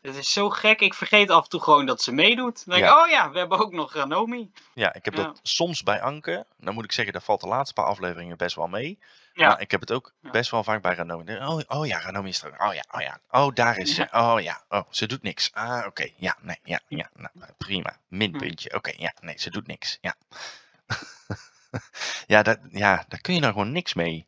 C: het is zo gek. Ik vergeet af en toe gewoon dat ze meedoet. Dan denk ik,
B: Ja.
C: oh ja, we hebben ook nog Ranomi.
B: Ja, ik heb
C: Ja.
B: dat soms bij Anke. Dan moet ik zeggen, daar valt de laatste paar afleveringen best wel mee.
C: Ja.
B: Maar ik heb het ook best wel vaak bij Ranomi. Oh, oh ja, Ranomi is er. Oh ja, oh ja. Oh, daar is ze. Oh ja. Oh, ze doet niks. Ah, oké. Ja, nee, ja, ja. Nou, prima. Minpuntje. Oké, ja, nee, ze doet niks. Ja. *laughs* *laughs* ja, dat, ja, daar kun je nou gewoon niks mee.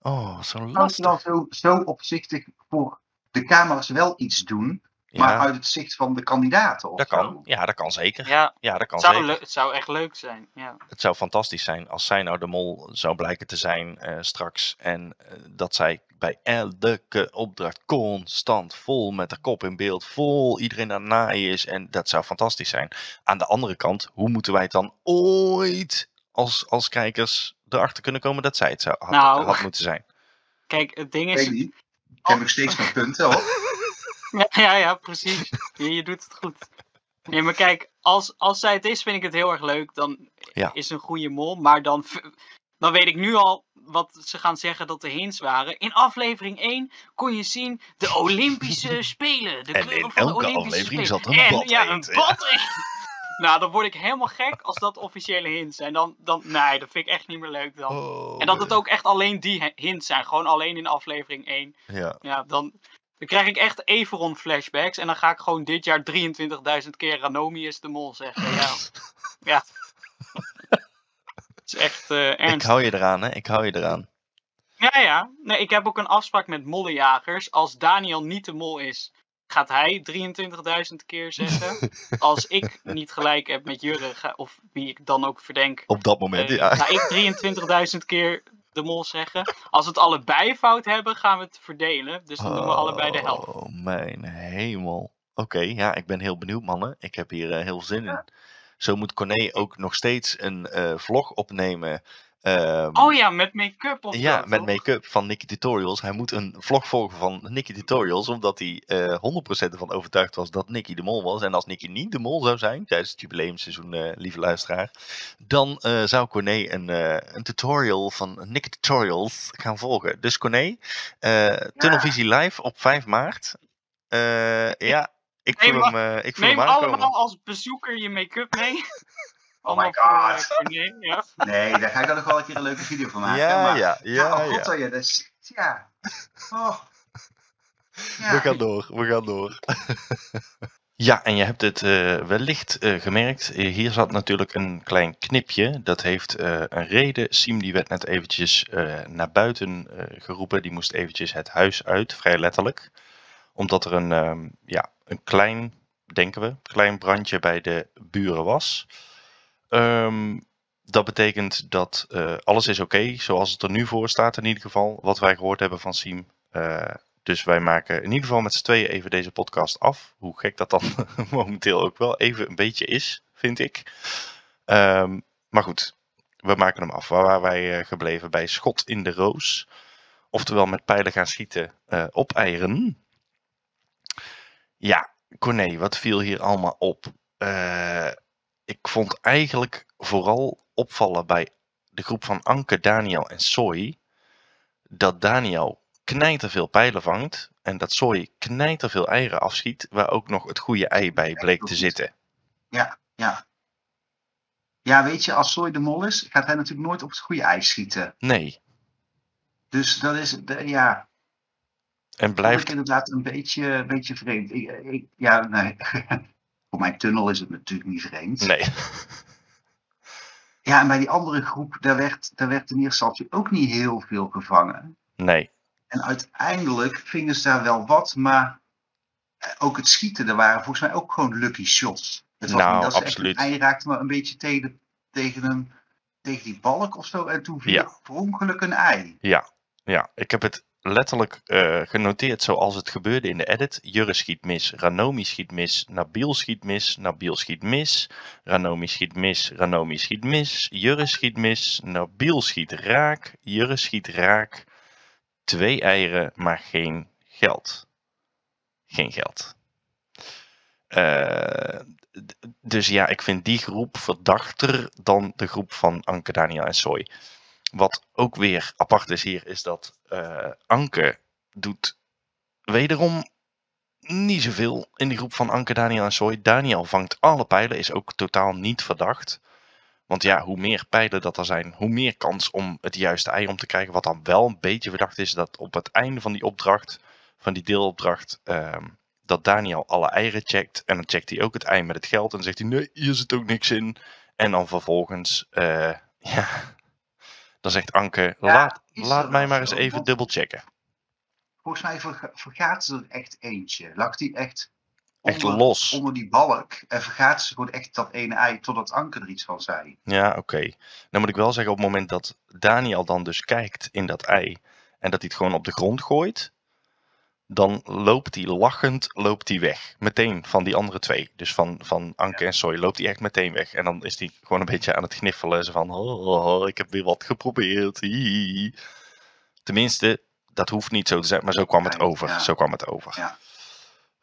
B: Oh, zo
D: Kan
B: lastig.
D: dan zo, zo opzichtig voor de camera's wel iets doen, maar
B: Ja,
D: uit het zicht van de kandidaten? Of
B: dat
D: zo?
B: kan. Ja, dat kan zeker.
C: Ja,
B: Ja, dat kan
C: het zou,
B: zeker.
C: het zou echt leuk zijn. Ja.
B: het zou fantastisch zijn als zij nou de mol zou blijken te zijn eh, straks. En eh, dat zij bij elke opdracht constant vol met haar kop in beeld, vol iedereen aan het naaien is. En dat zou fantastisch zijn. Aan de andere kant, hoe moeten wij het dan ooit als, als kijkers erachter kunnen komen dat zij het zou, had,
C: Nou.
B: had moeten zijn? *laughs*
C: Kijk, het ding is...
D: Ik heb nog steeds mijn punten hoor. *laughs*
C: Ja, ja, ja, precies. Je, je doet het goed. Nee, maar kijk, als, als zij het is, vind ik het heel erg leuk. Dan
B: Ja.
C: is een goede mol. Maar dan, dan weet ik nu al wat ze gaan zeggen dat de hints waren. In aflevering 1 kon je zien de Olympische *laughs* Spelen. De
B: En
C: kleuren
B: in
C: van de
B: elke
C: Olympische
B: aflevering
C: Spelen.
B: zat een
C: en, Ja, een bad. Nou, dan word ik helemaal gek als dat officiële hints zijn. Dan, dan, nee, dat vind ik echt niet meer leuk dan.
B: Oh,
C: En dat het ook echt alleen die hints zijn. Gewoon alleen in aflevering 1.
B: Ja.
C: Ja, dan, dan krijg ik echt Everon flashbacks. En dan ga ik gewoon dit jaar 23.000 keer Ranomi is de mol zeggen. Ja, *laughs* ja. Het is echt eh
B: Ik
C: ernst.
B: hou je eraan, hè? Ik hou je eraan.
C: Ja, ja. Nee, ik heb ook een afspraak met mollejagers. Als Daniel niet de mol is, gaat hij 23.000 keer zeggen. Als *laughs* ik niet gelijk heb met Jurre, ga- of wie ik dan ook verdenk,
B: Op dat moment,
C: eh,
B: ja.
C: ga ik 23.000 keer de mol zeggen. Als we het allebei fout hebben, gaan we het verdelen. Dus dan doen we allebei de helft.
B: Oh, mijn hemel. Oké, ja, ik ben heel benieuwd, mannen. Ik heb hier eh, heel veel zin in. Zo moet Corné ook nog steeds een eh, vlog opnemen Ehm,
C: Oh ja, met make-up of
B: ja, met make-up van Nicky Tutorials. Hij moet een vlog volgen van Nicky Tutorials, omdat hij eh 100% ervan overtuigd was dat Nicky de mol was. En als Nicky niet de mol zou zijn, tijdens het jubileumseizoen, eh, lieve luisteraar, dan eh, zou Corné een, eh, een tutorial van Nicky Tutorials gaan volgen. Dus Corné, eh Tunnelvisie live op 5 maart. Eh, ja, ik voel hem, eh, ik voel
C: Neem
B: hem aankomen.
C: allemaal als bezoeker je make-up mee. *laughs*
D: Oh my
C: voor,
D: god.
C: eh, ja. *laughs*
D: Nee, daar ga ik dan nog wel een keer een leuke video van maken.
B: Ja,
D: maar,
B: ja, ja,
D: oh god,
B: ja.
D: oh ja, dat is, ja. Oh. Ja. *laughs*
B: We gaan door, we gaan door. *laughs* ja, en je hebt het eh, wellicht eh, gemerkt. Hier zat natuurlijk een klein knipje. Dat heeft eh, een reden. Siem die werd net eventjes eh, naar buiten eh, geroepen. Die moest eventjes het huis uit, vrij letterlijk. Omdat er een, ehm, ja, een klein, denken we, klein brandje bij de buren was. Ehm, dat betekent dat eh, alles is oké, zoals het er nu voor staat in ieder geval. Wat wij gehoord hebben van Siem. Eh, dus wij maken in ieder geval met z'n tweeën even deze podcast af. Hoe gek dat dan *laughs* momenteel ook wel even een beetje is, vind ik. Ehm, maar goed, we maken hem af. Waar waren wij eh, gebleven? Bij Schot in de Roos. Oftewel met pijlen gaan schieten eh, op eieren. Ja, Corné, wat viel hier allemaal op? Eh, ik vond eigenlijk vooral opvallen bij de groep van Anke, Daniel en Soy. Dat Daniel knijterveel pijlen vangt. En dat Soy knijterveel eieren afschiet. Waar ook nog het goede ei bij bleek te zitten.
D: Ja, ja. Ja, weet je, als Soy de mol is, gaat hij natuurlijk nooit op het goede ijs schieten.
B: Nee.
D: Dus dat is, de- ja,
B: En
D: vond ik
B: blijft.
D: inderdaad een beetje, een beetje vreemd. Ik, ik, ja, nee. *laughs* Voor mijn tunnel is het natuurlijk niet vreemd.
B: Nee.
D: Ja, en bij die andere groep, daar werd, daar werd in eerste instantie ook niet heel veel gevangen.
B: Nee.
D: En uiteindelijk vingen ze daar wel wat, maar eh, ook het schieten, er waren volgens mij ook gewoon lucky shots. Het was
B: Nou,
D: niet dat
B: absoluut.
D: echt ei raakte, maar een beetje tegen, tegen, een, tegen die balk of zo. En toen viel
B: Ja.
D: er per ongeluk een ei.
B: Ja. Ja, ik heb het letterlijk eh, genoteerd zoals het gebeurde in de edit. Jurre schiet mis, Ranomi schiet mis, Nabil schiet mis, Nabil schiet mis, Ranomi schiet mis, Ranomi schiet mis, Jurre schiet mis, Nabil schiet raak, Jurre schiet raak. Twee eieren, maar geen geld. Geen geld. Eh, dus ja, ik vind die groep verdachter dan de groep van Anke, Daniel en Soy. Wat ook weer apart is hier, is dat eh, Anke doet wederom niet zoveel in die groep van Anke, Daniel en Soy. Daniel vangt alle pijlen, is ook totaal niet verdacht. Want ja, hoe meer pijlen dat er zijn, hoe meer kans om het juiste ei om te krijgen. Wat dan wel een beetje verdacht is, dat op het einde van die opdracht, van die deelopdracht, ehm, dat Daniel alle eieren checkt. En dan checkt hij ook het ei met het geld. En dan zegt hij, nee, hier zit ook niks in. En dan vervolgens, eh, *laughs* ja, dan zegt Anke,
D: Ja,
B: laat, laat mij maar eens even
D: Want-
B: dubbel checken.
D: Volgens mij verga- vergaat ze er echt eentje. Lag die echt,
B: Echt
D: onder,
B: los.
D: onder die balk. En vergaat ze gewoon echt dat ene ei totdat Anke er iets van zei.
B: Ja, oké. Dan moet ik wel zeggen, op het moment dat Daniel dan dus kijkt in dat ei en dat hij het gewoon op de grond gooit, dan loopt hij lachend loopt hij weg. Meteen van die andere twee. Dus van, van Anke en Soy loopt hij echt meteen weg. En dan is hij gewoon een beetje aan het gniffelen. Zo van, oh, oh, oh, ik heb weer wat geprobeerd. Hihi. Tenminste, dat hoeft niet zo te zijn, maar zo kwam het over.
D: ja.
B: Zo kwam het over.
D: Ja.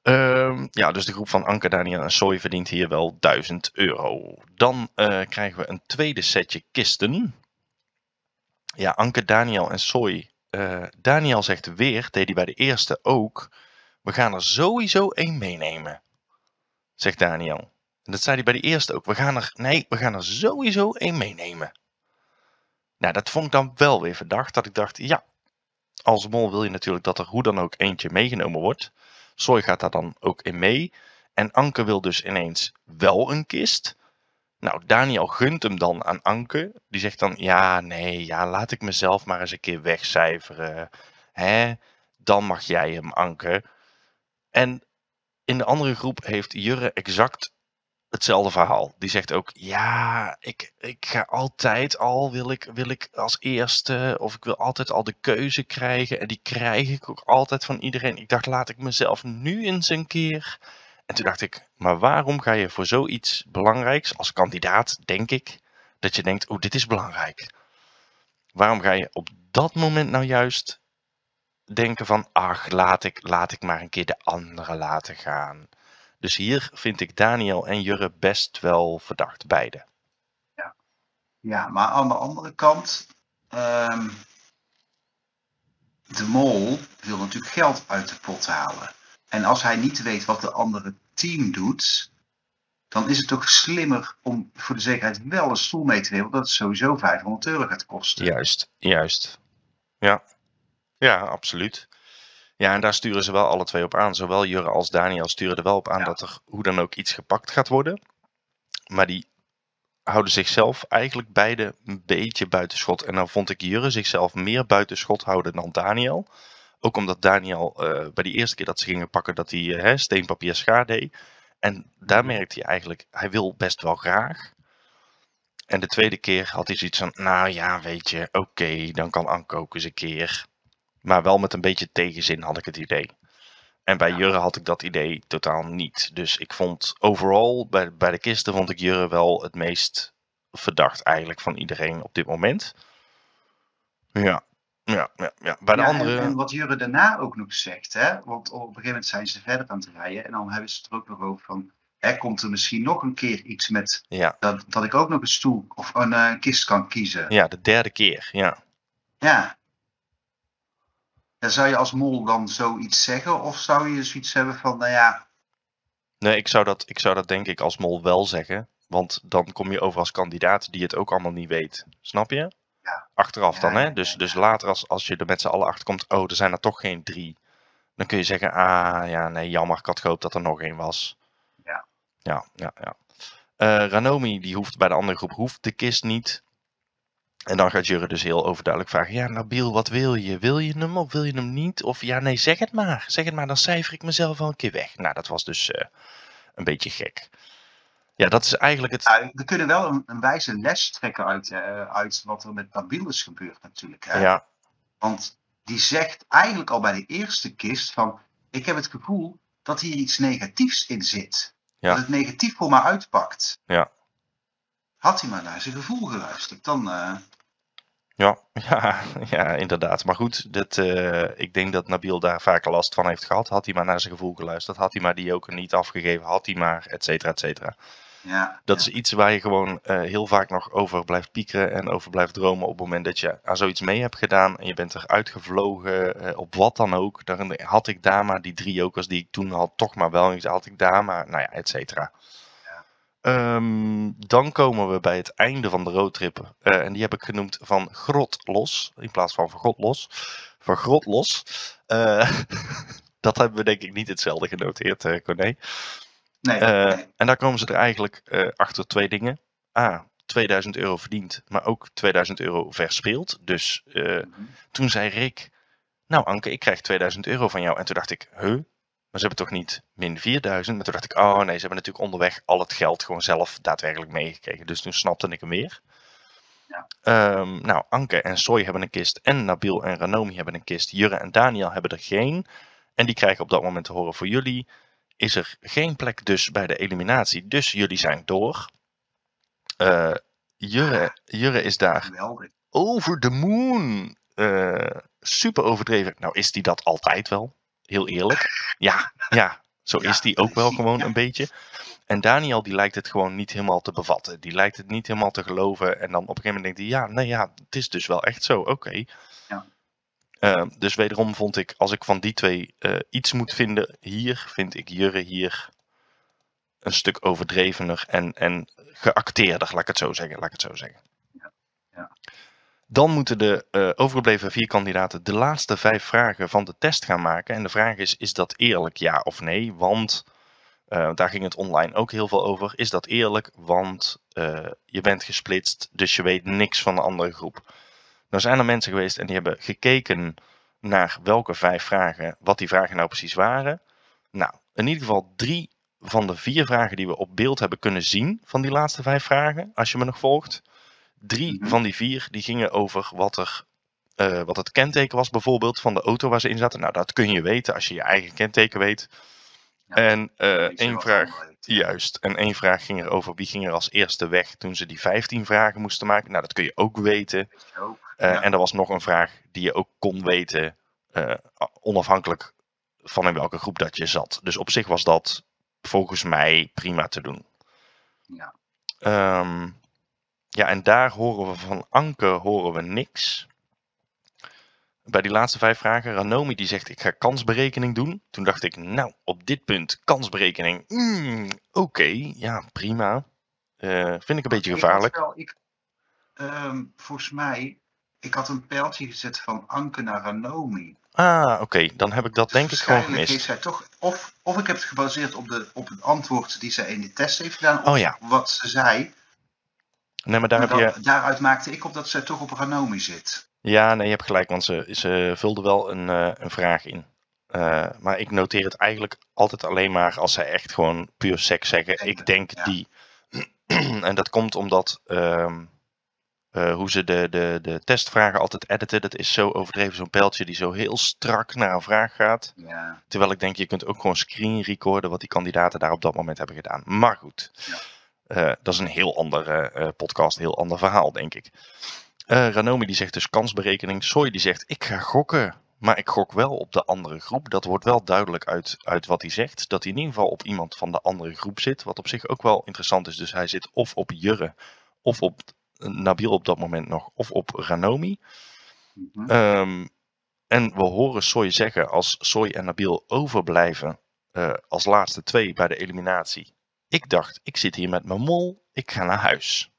B: Ehm, ja, dus de groep van Anke, Daniel en Soy verdient hier wel 1000 euro. Dan eh, krijgen we een tweede setje kisten. Ja, Anke, Daniel en Soy. Eh, Daniel zegt weer, deed hij bij de eerste ook. We gaan er sowieso één meenemen. Zegt Daniel. En dat zei hij bij de eerste ook. We gaan er, nee, we gaan er sowieso één meenemen. Nou, dat vond ik dan wel weer verdacht. Dat ik dacht, ja, als mol wil je natuurlijk dat er hoe dan ook eentje meegenomen wordt. Soy gaat daar dan ook in mee. En Anke wil dus ineens wel een kist. Nou, Daniel gunt hem dan aan Anke. Die zegt dan, ja, nee, ja, laat ik mezelf maar eens een keer wegcijferen. Hè? Dan mag jij hem, Anke. En in de andere groep heeft Jurre exact hetzelfde verhaal. Die zegt ook, ja, ik, ik ga altijd al, wil ik, wil ik als eerste, of ik wil altijd al de keuze krijgen. En die krijg ik ook altijd van iedereen. Ik dacht, laat ik mezelf nu eens een keer. En toen dacht ik, maar waarom ga je voor zoiets belangrijks als kandidaat, denk ik, dat je denkt, oh, dit is belangrijk. Waarom ga je op dat moment nou juist denken van, ach, laat ik, laat ik maar een keer de andere laten gaan. Dus hier vind ik Daniel en Jurre best wel verdacht, beide.
D: Ja, maar aan de andere kant, ehm, de mol wil natuurlijk geld uit de pot halen. En als hij niet weet wat de andere team doet, dan is het toch slimmer om voor de zekerheid wel een stoel mee te nemen, omdat het sowieso 500 euro gaat kosten.
B: Juist, juist. Ja, ja, absoluut. Ja, en daar sturen ze wel alle twee op aan. Zowel Jurre als Daniel sturen er wel op aan
D: Ja.
B: dat er hoe dan ook iets gepakt gaat worden. Maar die houden zichzelf eigenlijk beide een beetje buitenschot. En dan vond ik Jurre zichzelf meer buitenschot houden dan Daniel. Ook omdat Daniel eh, bij die eerste keer dat ze gingen pakken, dat hij eh, hè, steen, papier, schaar deed. En daar merkte hij eigenlijk, hij wil best wel graag. En de tweede keer had hij zoiets van, nou ja, weet je, oké, dan kan Anko ook eens een keer. Maar wel met een beetje tegenzin had ik het idee. En bij
D: Ja.
B: Jurre had ik dat idee totaal niet. Dus ik vond overal, bij, bij de kisten vond ik Jurre wel het meest verdacht eigenlijk van iedereen op dit moment. Ja, ja, ja. ja. Bij de
D: Ja,
B: andere...
D: en, en wat Jurre daarna ook nog zegt, hè, want op een gegeven moment zijn ze verder aan het rijden en dan hebben ze het er ook nog over van, er komt er misschien nog een keer iets met
B: Ja,
D: dat, dat ik ook nog een stoel of een eh, kist kan kiezen.
B: ja, de derde keer, ja.
D: Ja. Ja, Zou je als mol dan zoiets zeggen? Of zou je zoiets hebben van, nou ja,
B: Nee, ik zou, dat, ik zou dat denk ik als mol wel zeggen. Want dan kom je over als kandidaat die het ook allemaal niet weet. Snap je?
D: Ja.
B: Achteraf dan, hè? Dus, dus later als, als je er met z'n allen achter komt, oh, er zijn er toch geen drie. Dan kun je zeggen, ah, ja, nee, jammer, ik had gehoopt dat er nog één was.
D: Ja.
B: Ja, ja, ja. Eh, Ranomi, die hoeft bij de andere groep, hoeft de kist niet. En dan gaat Jurre dus heel overduidelijk vragen, ja, Nabil, wat wil je? Wil je hem of wil je hem niet? Of ja, nee, zeg het maar. Zeg het maar, dan cijfer ik mezelf wel een keer weg. Nou, dat was dus eh, een beetje gek. Ja, dat is eigenlijk het...
D: ja, we kunnen wel een, een wijze les trekken uit, eh, uit wat er met Nabil is gebeurd natuurlijk. Hè?
B: Ja,
D: Want die zegt eigenlijk al bij de eerste kist van, ik heb het gevoel dat hier iets negatiefs in zit.
B: Ja.
D: Dat het negatief voor mij uitpakt.
B: Ja.
D: Had hij maar naar zijn gevoel geluisterd, dan... eh,
B: ja, *laughs* ja, ja, inderdaad. Maar goed, dat, eh, ik denk dat Nabil daar vaker last van heeft gehad. Had hij maar naar zijn gevoel geluisterd, had hij maar die ook niet afgegeven, had hij maar, et cetera, et cetera.
D: Ja,
B: Dat is iets waar je gewoon eh, heel vaak nog over blijft piekeren en over blijft dromen op het moment dat je aan zoiets mee hebt gedaan en je bent eruit gevlogen, eh, op wat dan ook. Dan had ik daar maar die drie jokers die ik toen had, toch maar wel. Had ik daar maar, nou ja, et cetera. Ehm, dan komen we bij het einde van de roadtrip. Eh, en die heb ik genoemd van grot los, in plaats van God los. Van grot los. *laughs* Dat hebben we denk ik niet hetzelfde genoteerd, Corné.
D: Nee,
B: Eh,
D: nee.
B: en daar komen ze er eigenlijk eh, achter twee dingen. A, 2000 euro verdiend, maar ook 2000 euro verspeeld. Dus eh,
D: Mhm.
B: toen zei Rick, nou Anke, ik krijg 2000 euro van jou. En toen dacht ik, huh? Maar ze hebben toch niet min 4000? Maar toen dacht ik, oh nee, ze hebben natuurlijk onderweg al het geld gewoon zelf daadwerkelijk meegekregen. Dus toen snapte ik hem weer.
D: Ja.
B: Ehm, nou, Anke en Soy hebben een kist. En Nabil en Ranomi hebben een kist. Jurre en Daniel hebben er geen. En die krijgen op dat moment te horen voor jullie. Is er geen plek dus bij de eliminatie. Dus jullie zijn door. Eh, Jurre, Jurre is daar over the moon. Eh, super overdreven. Nou is die dat altijd wel. Heel eerlijk. Ja, ja. Zo is die ook wel *laughs* gewoon een beetje. En Daniel die lijkt het gewoon niet helemaal te bevatten. Die lijkt het niet helemaal te geloven. En dan op een gegeven moment denkt hij, ja, nee ja, het is dus wel echt zo. Oké. Eh, dus wederom vond ik, als ik van die twee eh, iets moet vinden hier, vind ik Jurre hier een stuk overdrevener en, en geacteerder, laat ik het zo zeggen. Laat ik het zo zeggen.
D: ja.
B: Dan moeten de eh, overgebleven vier kandidaten de laatste vijf vragen van de test gaan maken. En de vraag is, is dat eerlijk, ja of nee? Want eh, daar ging het online ook heel veel over. Is dat eerlijk? Want je bent gesplitst, dus je weet niks van de andere groep. Nou zijn er mensen geweest en die hebben gekeken naar welke vijf vragen, wat die vragen nou precies waren. Nou, in ieder geval drie van de vier vragen die we op beeld hebben kunnen zien van die laatste vijf vragen, als je me nog volgt. Drie
D: Mhm.
B: van die vier die gingen over wat, er, eh, wat het kenteken was bijvoorbeeld van de auto waar ze in zaten. Nou, dat kun je weten als je je eigen kenteken weet.
D: Ja,
B: en eh, één vraag. Juist, en één vraag ging er over wie ging er als eerste weg toen ze die 15 vragen moesten maken. Nou, dat kun je ook weten.
D: Ook.
B: Eh. En er was nog een vraag die je ook kon weten, eh, onafhankelijk van in welke groep dat je zat. Dus op zich was dat volgens mij prima te doen.
D: Ja.
B: Ehm, ja, en daar horen we van Anke horen we niks. Bij die laatste vijf vragen, Ranomi die zegt ik ga kansberekening doen. Toen dacht ik, nou, op dit punt kansberekening, mm, oké, ja, prima. Eh, vind ik een beetje
D: Ik
B: gevaarlijk.
D: wel- ik, ehm, volgens mij, ik had een pijltje gezet van Anke naar Ranomi.
B: Ah, oké, dan heb ik dat denk ik gewoon
D: heeft
B: gemist.
D: zij toch, of, of ik heb het gebaseerd op, de, op het antwoord die zij in de test heeft gedaan, of
B: Oh ja,
D: wat ze zei.
B: nee, maar daar
D: Maar
B: heb je...
D: Daaruit maakte ik op dat zij toch op Ranomi zit.
B: Ja, nee, je hebt gelijk, want ze, ze vulde wel een, eh, een vraag in. Eh, maar ik noteer het eigenlijk altijd alleen maar als zij echt gewoon puur seks zeggen. Ik denk
D: Ja.
B: die. *clears throat* en dat komt omdat ehm, eh, hoe ze de, de, de testvragen altijd editen. Dat is zo overdreven, zo'n pijltje die zo heel strak naar een vraag gaat.
D: Ja,
B: Terwijl ik denk, je kunt ook gewoon screen recorden wat die kandidaten daar op dat moment hebben gedaan. Maar goed,
D: Ja.
B: Dat is een heel andere podcast, heel ander verhaal, denk ik. Eh Ranomi die zegt dus kansberekening. Soy die zegt, ik ga gokken. Maar ik gok wel op de andere groep. Dat wordt wel duidelijk uit, uit wat hij zegt. Dat hij in ieder geval op iemand van de andere groep zit. Wat op zich ook wel interessant is. Dus hij zit of op Jurre, of op Nabil op dat moment nog, of op Ranomi.
D: mhm.
B: Ehm, en we horen Soy zeggen, als Soy en Nabil overblijven eh, als laatste twee bij de eliminatie. Ik dacht, ik zit hier met mijn mol, ik ga naar huis.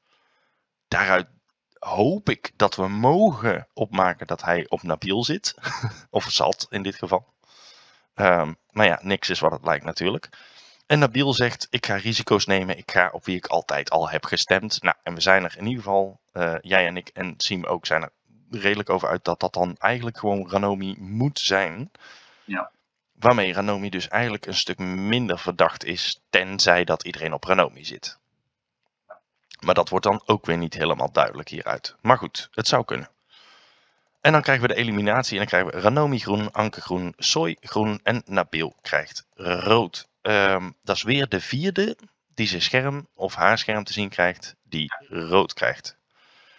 B: Daaruit hoop ik dat we mogen opmaken dat hij op Nabil zit. *laughs* of zat in dit geval. Ehm, maar ja, niks is wat het lijkt natuurlijk. En Nabil zegt, ik ga risico's nemen, ik ga op wie ik altijd al heb gestemd. Nou, en we zijn er in ieder geval, eh, jij en ik en Siem ook, zijn er redelijk over uit dat dat dan eigenlijk gewoon Ranomi moet zijn.
D: Ja.
B: Waarmee Ranomi dus eigenlijk een stuk minder verdacht is, tenzij dat iedereen op Ranomi zit. Maar dat wordt dan ook weer niet helemaal duidelijk hieruit. Maar goed, het zou kunnen. En dan krijgen we de eliminatie en dan krijgen we Ranomi groen, Anke groen, Soy groen en Nabil krijgt rood. Ehm, dat is weer de vierde die zijn scherm of haar scherm te zien krijgt, die rood krijgt.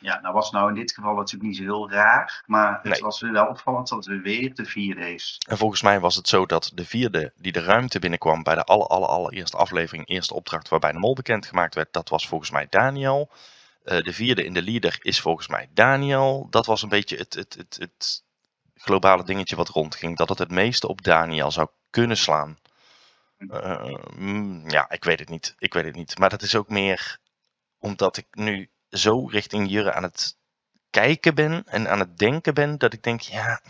D: Ja, nou was nou in dit geval natuurlijk niet zo heel raar. Maar het
B: Nee.
D: was wel opvallend dat we weer de vierde is.
B: En volgens mij was het zo dat de vierde die de ruimte binnenkwam bij de aller, aller, allereerste aflevering, eerste opdracht waarbij de mol bekendgemaakt werd, dat was volgens mij Daniel. Eh, de vierde in de leader is volgens mij Daniel. Dat was een beetje het, het, het, het globale dingetje wat rondging. Dat het het meeste op Daniel zou kunnen slaan. Eh, mm, ja, ik weet het niet. Ik weet het niet. Maar dat is ook meer omdat ik nu zo richting Jurre aan het kijken ben en aan het denken ben, dat ik denk, ja,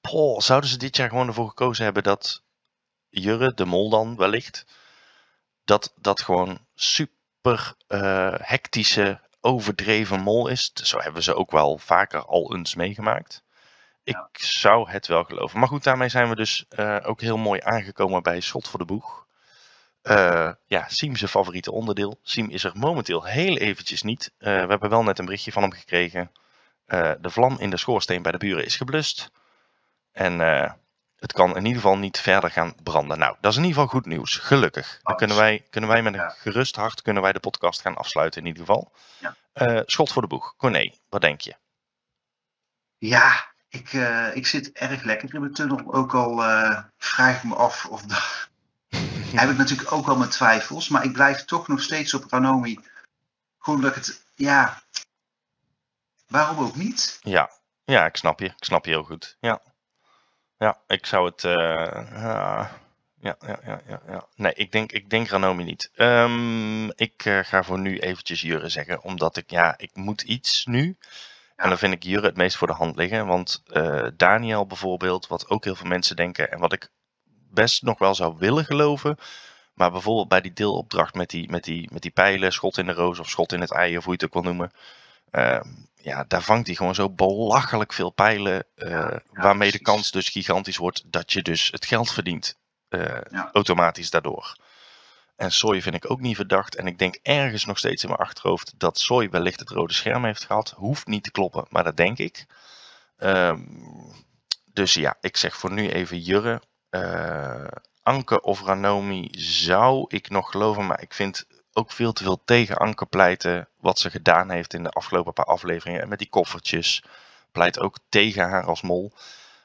B: Poh, zouden ze dit jaar gewoon ervoor gekozen hebben dat Jurre, de mol dan wellicht, dat dat gewoon super eh, hectische, overdreven mol is. Zo hebben ze ook wel vaker al eens meegemaakt. Ik
D: Ja.
B: zou het wel geloven. Maar goed, daarmee zijn we dus eh, ook heel mooi aangekomen bij Schot voor de Boeg. Eh, ja, Siem zijn favoriete onderdeel. Siem is er momenteel heel eventjes niet. Eh, we hebben wel net een berichtje van hem gekregen. Eh, de vlam in de schoorsteen bij de buren is geblust. En eh, het kan in ieder geval niet verder gaan branden. Nou, dat is in ieder geval goed nieuws. Gelukkig. Dan kunnen wij, kunnen wij met een gerust hart kunnen wij de podcast gaan afsluiten in ieder geval. Schot voor de boeg. Corné, wat denk je?
D: Ja, ik, ik zit erg lekker in mijn tunnel. Ook al vraag ik me af of dat... heb ik natuurlijk ook wel mijn twijfels. Maar ik blijf toch nog steeds op Ranomi. Gewoon dat ik het... Ja, waarom ook niet?
B: Ja, ja, ik snap je. Ik snap je heel goed. Ja, ja ik zou het. eh, ja, ja, ja, ja, ja, ja. Nee, ik denk, ik denk Ranomi niet. Ehm, ik eh, ga voor nu eventjes Jurre zeggen, omdat ik, ja, ik moet iets nu. En dan vind ik Jurre het meest voor de hand liggen. Want eh, Daniel bijvoorbeeld, wat ook heel veel mensen denken en wat ik best nog wel zou willen geloven. Maar bijvoorbeeld bij die deelopdracht met die, met die, met die pijlen, schot in de roos of schot in het ei, of hoe je het ook wil noemen. Ehm, ja, daar vangt hij gewoon zo belachelijk veel pijlen. eh,
D: ja,
B: waarmee de kans dus gigantisch wordt dat je dus het geld verdient. eh,
D: Ja.
B: Automatisch daardoor. En Soy vind ik ook niet verdacht. En ik denk ergens nog steeds in mijn achterhoofd dat Soy wellicht het rode scherm heeft gehad. Hoeft niet te kloppen, maar dat denk ik. Ehm, dus ja, ik zeg voor nu even Jurre. Eh, Anke of Ranomi zou ik nog geloven, maar ik vind ook veel te veel tegen Anke pleiten. Wat ze gedaan heeft in de afgelopen paar afleveringen. En met die koffertjes. Pleit ook tegen haar als mol.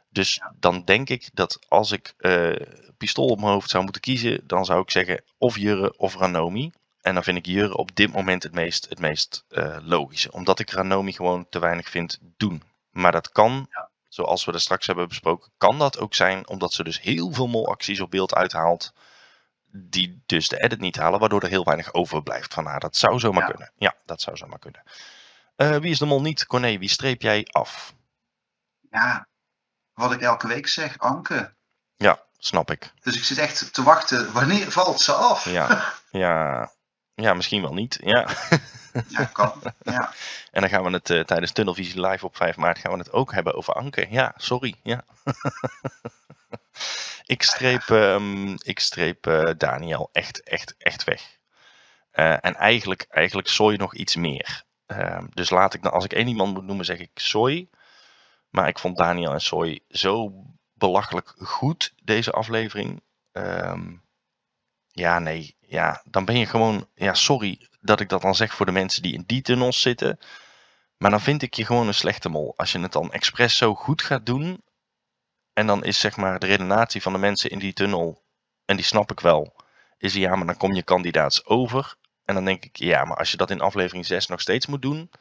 B: Dus dan denk ik dat als ik eh, pistool op mijn hoofd zou moeten kiezen. Dan zou ik zeggen of Jurre of Ranomi. En dan vind ik Jurre op dit moment het meest, het meest eh, logische. Omdat ik Ranomi gewoon te weinig vind doen. Maar dat kan, zoals we er straks hebben besproken, kan dat ook zijn omdat ze dus heel veel molacties op beeld uithaalt. Die dus de edit niet halen, waardoor er heel weinig overblijft van haar. Dat zou zomaar
D: Ja.
B: kunnen. Ja, dat zou zomaar kunnen. Eh, wie is de mol niet? Corné, wie streep jij af?
D: Ja, wat ik elke week zeg, Anke.
B: Ja, snap ik.
D: Dus ik zit echt te wachten, wanneer valt ze af?
B: Ja, *laughs* ja, ja misschien wel niet. Ja. *laughs*
D: Ja, kan. Ja.
B: En dan gaan we het eh, tijdens Tunnelvisie Live op 5 maart gaan we het ook hebben over Anke. Ja, sorry. Ja. *laughs* ik streep, ehm, ik streep eh, Daniel echt, echt, echt weg. Eh, en eigenlijk, eigenlijk Soy nog iets meer. Ehm, dus laat ik dan, als ik één iemand moet noemen, zeg ik Soy. Maar ik vond Daniel en Soy zo belachelijk goed deze aflevering. Ehm, ja, nee. Ja, dan ben je gewoon. Ja, sorry dat ik dat dan zeg voor de mensen die in die tunnels zitten. Maar dan vind ik je gewoon een slechte mol. Als je het dan expres zo goed gaat doen. En dan is zeg maar de redenatie van de mensen in die tunnel. En die snap ik wel. Is ja, maar dan kom je kandidaats over. En dan denk ik, ja, maar als je dat in aflevering 6 nog steeds moet doen.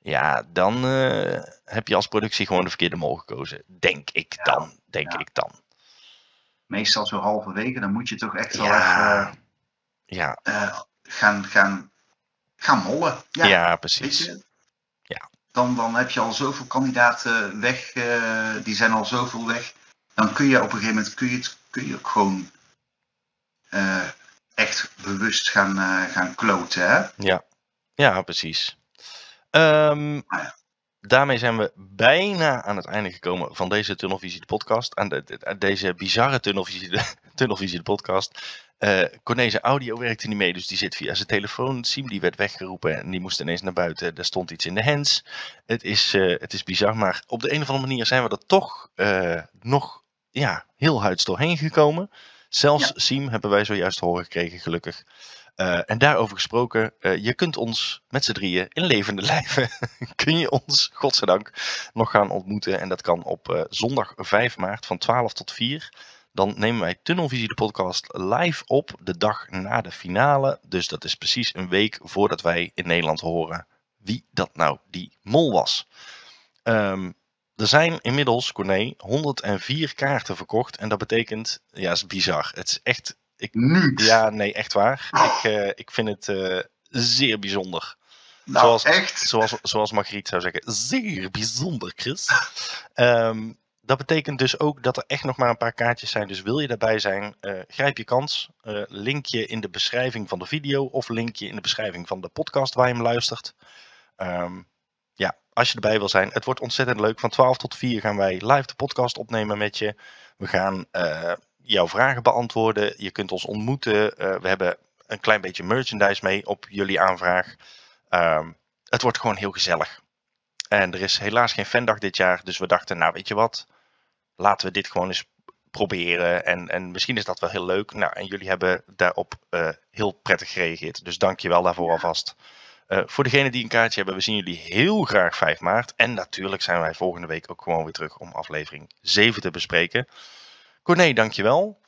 B: Ja, dan eh, heb je als productie gewoon de verkeerde mol gekozen. Denk ik dan. Denk
D: ja.
B: ik dan.
D: Meestal zo halverwege, dan moet je toch echt wel
B: Ja.
D: even
B: Ja,
D: eh, gaan, gaan, gaan mollen.
B: ja,
D: Ja,
B: precies. Ja.
D: Dan, dan heb je al zoveel kandidaten weg, eh, die zijn al zoveel weg. Dan kun je op een gegeven moment kun je het kun je ook gewoon eh, echt bewust gaan, gaan kloten. Hè?
B: Ja, ja precies. Ehm,
D: Ah, ja.
B: Daarmee zijn we bijna aan het einde gekomen van deze Tunnelvisie de podcast. Aan de, de- aan deze bizarre Tunnelvisie de, *laughs* tunnelvisie de podcast. Eh Corneze audio werkte niet mee, dus die zit via zijn telefoon. Siem die werd weggeroepen en die moest ineens naar buiten. Er stond iets in de hands. Het is, eh, het is bizar, maar op de een of andere manier zijn we er toch eh, nog ja, heel huids doorheen gekomen. Zelfs
D: Ja.
B: Siem hebben wij zojuist horen gekregen, gelukkig. Eh, en daarover gesproken, eh, je kunt ons met z'n drieën in levende *laughs* lijven, kun je ons, godzijdank, nog gaan ontmoeten. En dat kan op eh, zondag 5 maart van 12 tot 4. Dan nemen wij Tunnelvisie de podcast live op de dag na de finale. Dus dat is precies een week voordat wij in Nederland horen wie dat nou die mol was. Ehm, er zijn inmiddels, Corné, 104 kaarten verkocht. En dat betekent, ja, is bizar. Het is echt
D: Nu.
B: ja, nee, echt waar. Ik, eh, ik vind het eh, zeer bijzonder.
D: nou,
B: zoals,
D: echt.
B: Zoals, zoals Margriet zou zeggen, zeer bijzonder, Chris. Ehm, dat betekent dus ook dat er echt nog maar een paar kaartjes zijn. Dus wil je daarbij zijn, eh, grijp je kans. Link je in de beschrijving van de video of link je in de beschrijving van de podcast waar je hem luistert. Ehm, ja, als je erbij wil zijn. Het wordt ontzettend leuk. Van 12 tot 4 gaan wij live de podcast opnemen met je. We gaan jouw vragen beantwoorden. Je kunt ons ontmoeten. Eh, we hebben een klein beetje merchandise mee op jullie aanvraag. Ehm, het wordt gewoon heel gezellig. En er is helaas geen fandag dit jaar. Dus we dachten, nou weet je wat. Laten we dit gewoon eens proberen. En, en misschien is dat wel heel leuk. Nou, en jullie hebben daarop eh, heel prettig gereageerd. Dus dank je wel daarvoor alvast. Eh, voor degenen die een kaartje hebben, we zien jullie heel graag 5 maart. En natuurlijk zijn wij volgende week ook gewoon weer terug om aflevering 7 te bespreken. Corné, dankjewel.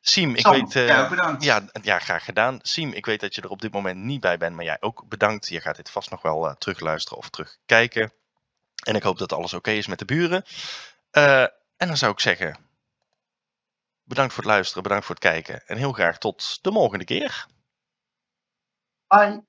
B: Siem, ik weet... eh,
D: bedankt.
B: ja, ja, graag gedaan. Siem, ik weet dat je er op dit moment niet bij bent, maar jij ook bedankt. Je gaat dit vast nog wel eh, terugluisteren of terugkijken. En ik hoop dat alles oké is met de buren. Eh, en dan zou ik zeggen, bedankt voor het luisteren, bedankt voor het kijken. En heel graag tot de volgende keer.
D: Bye.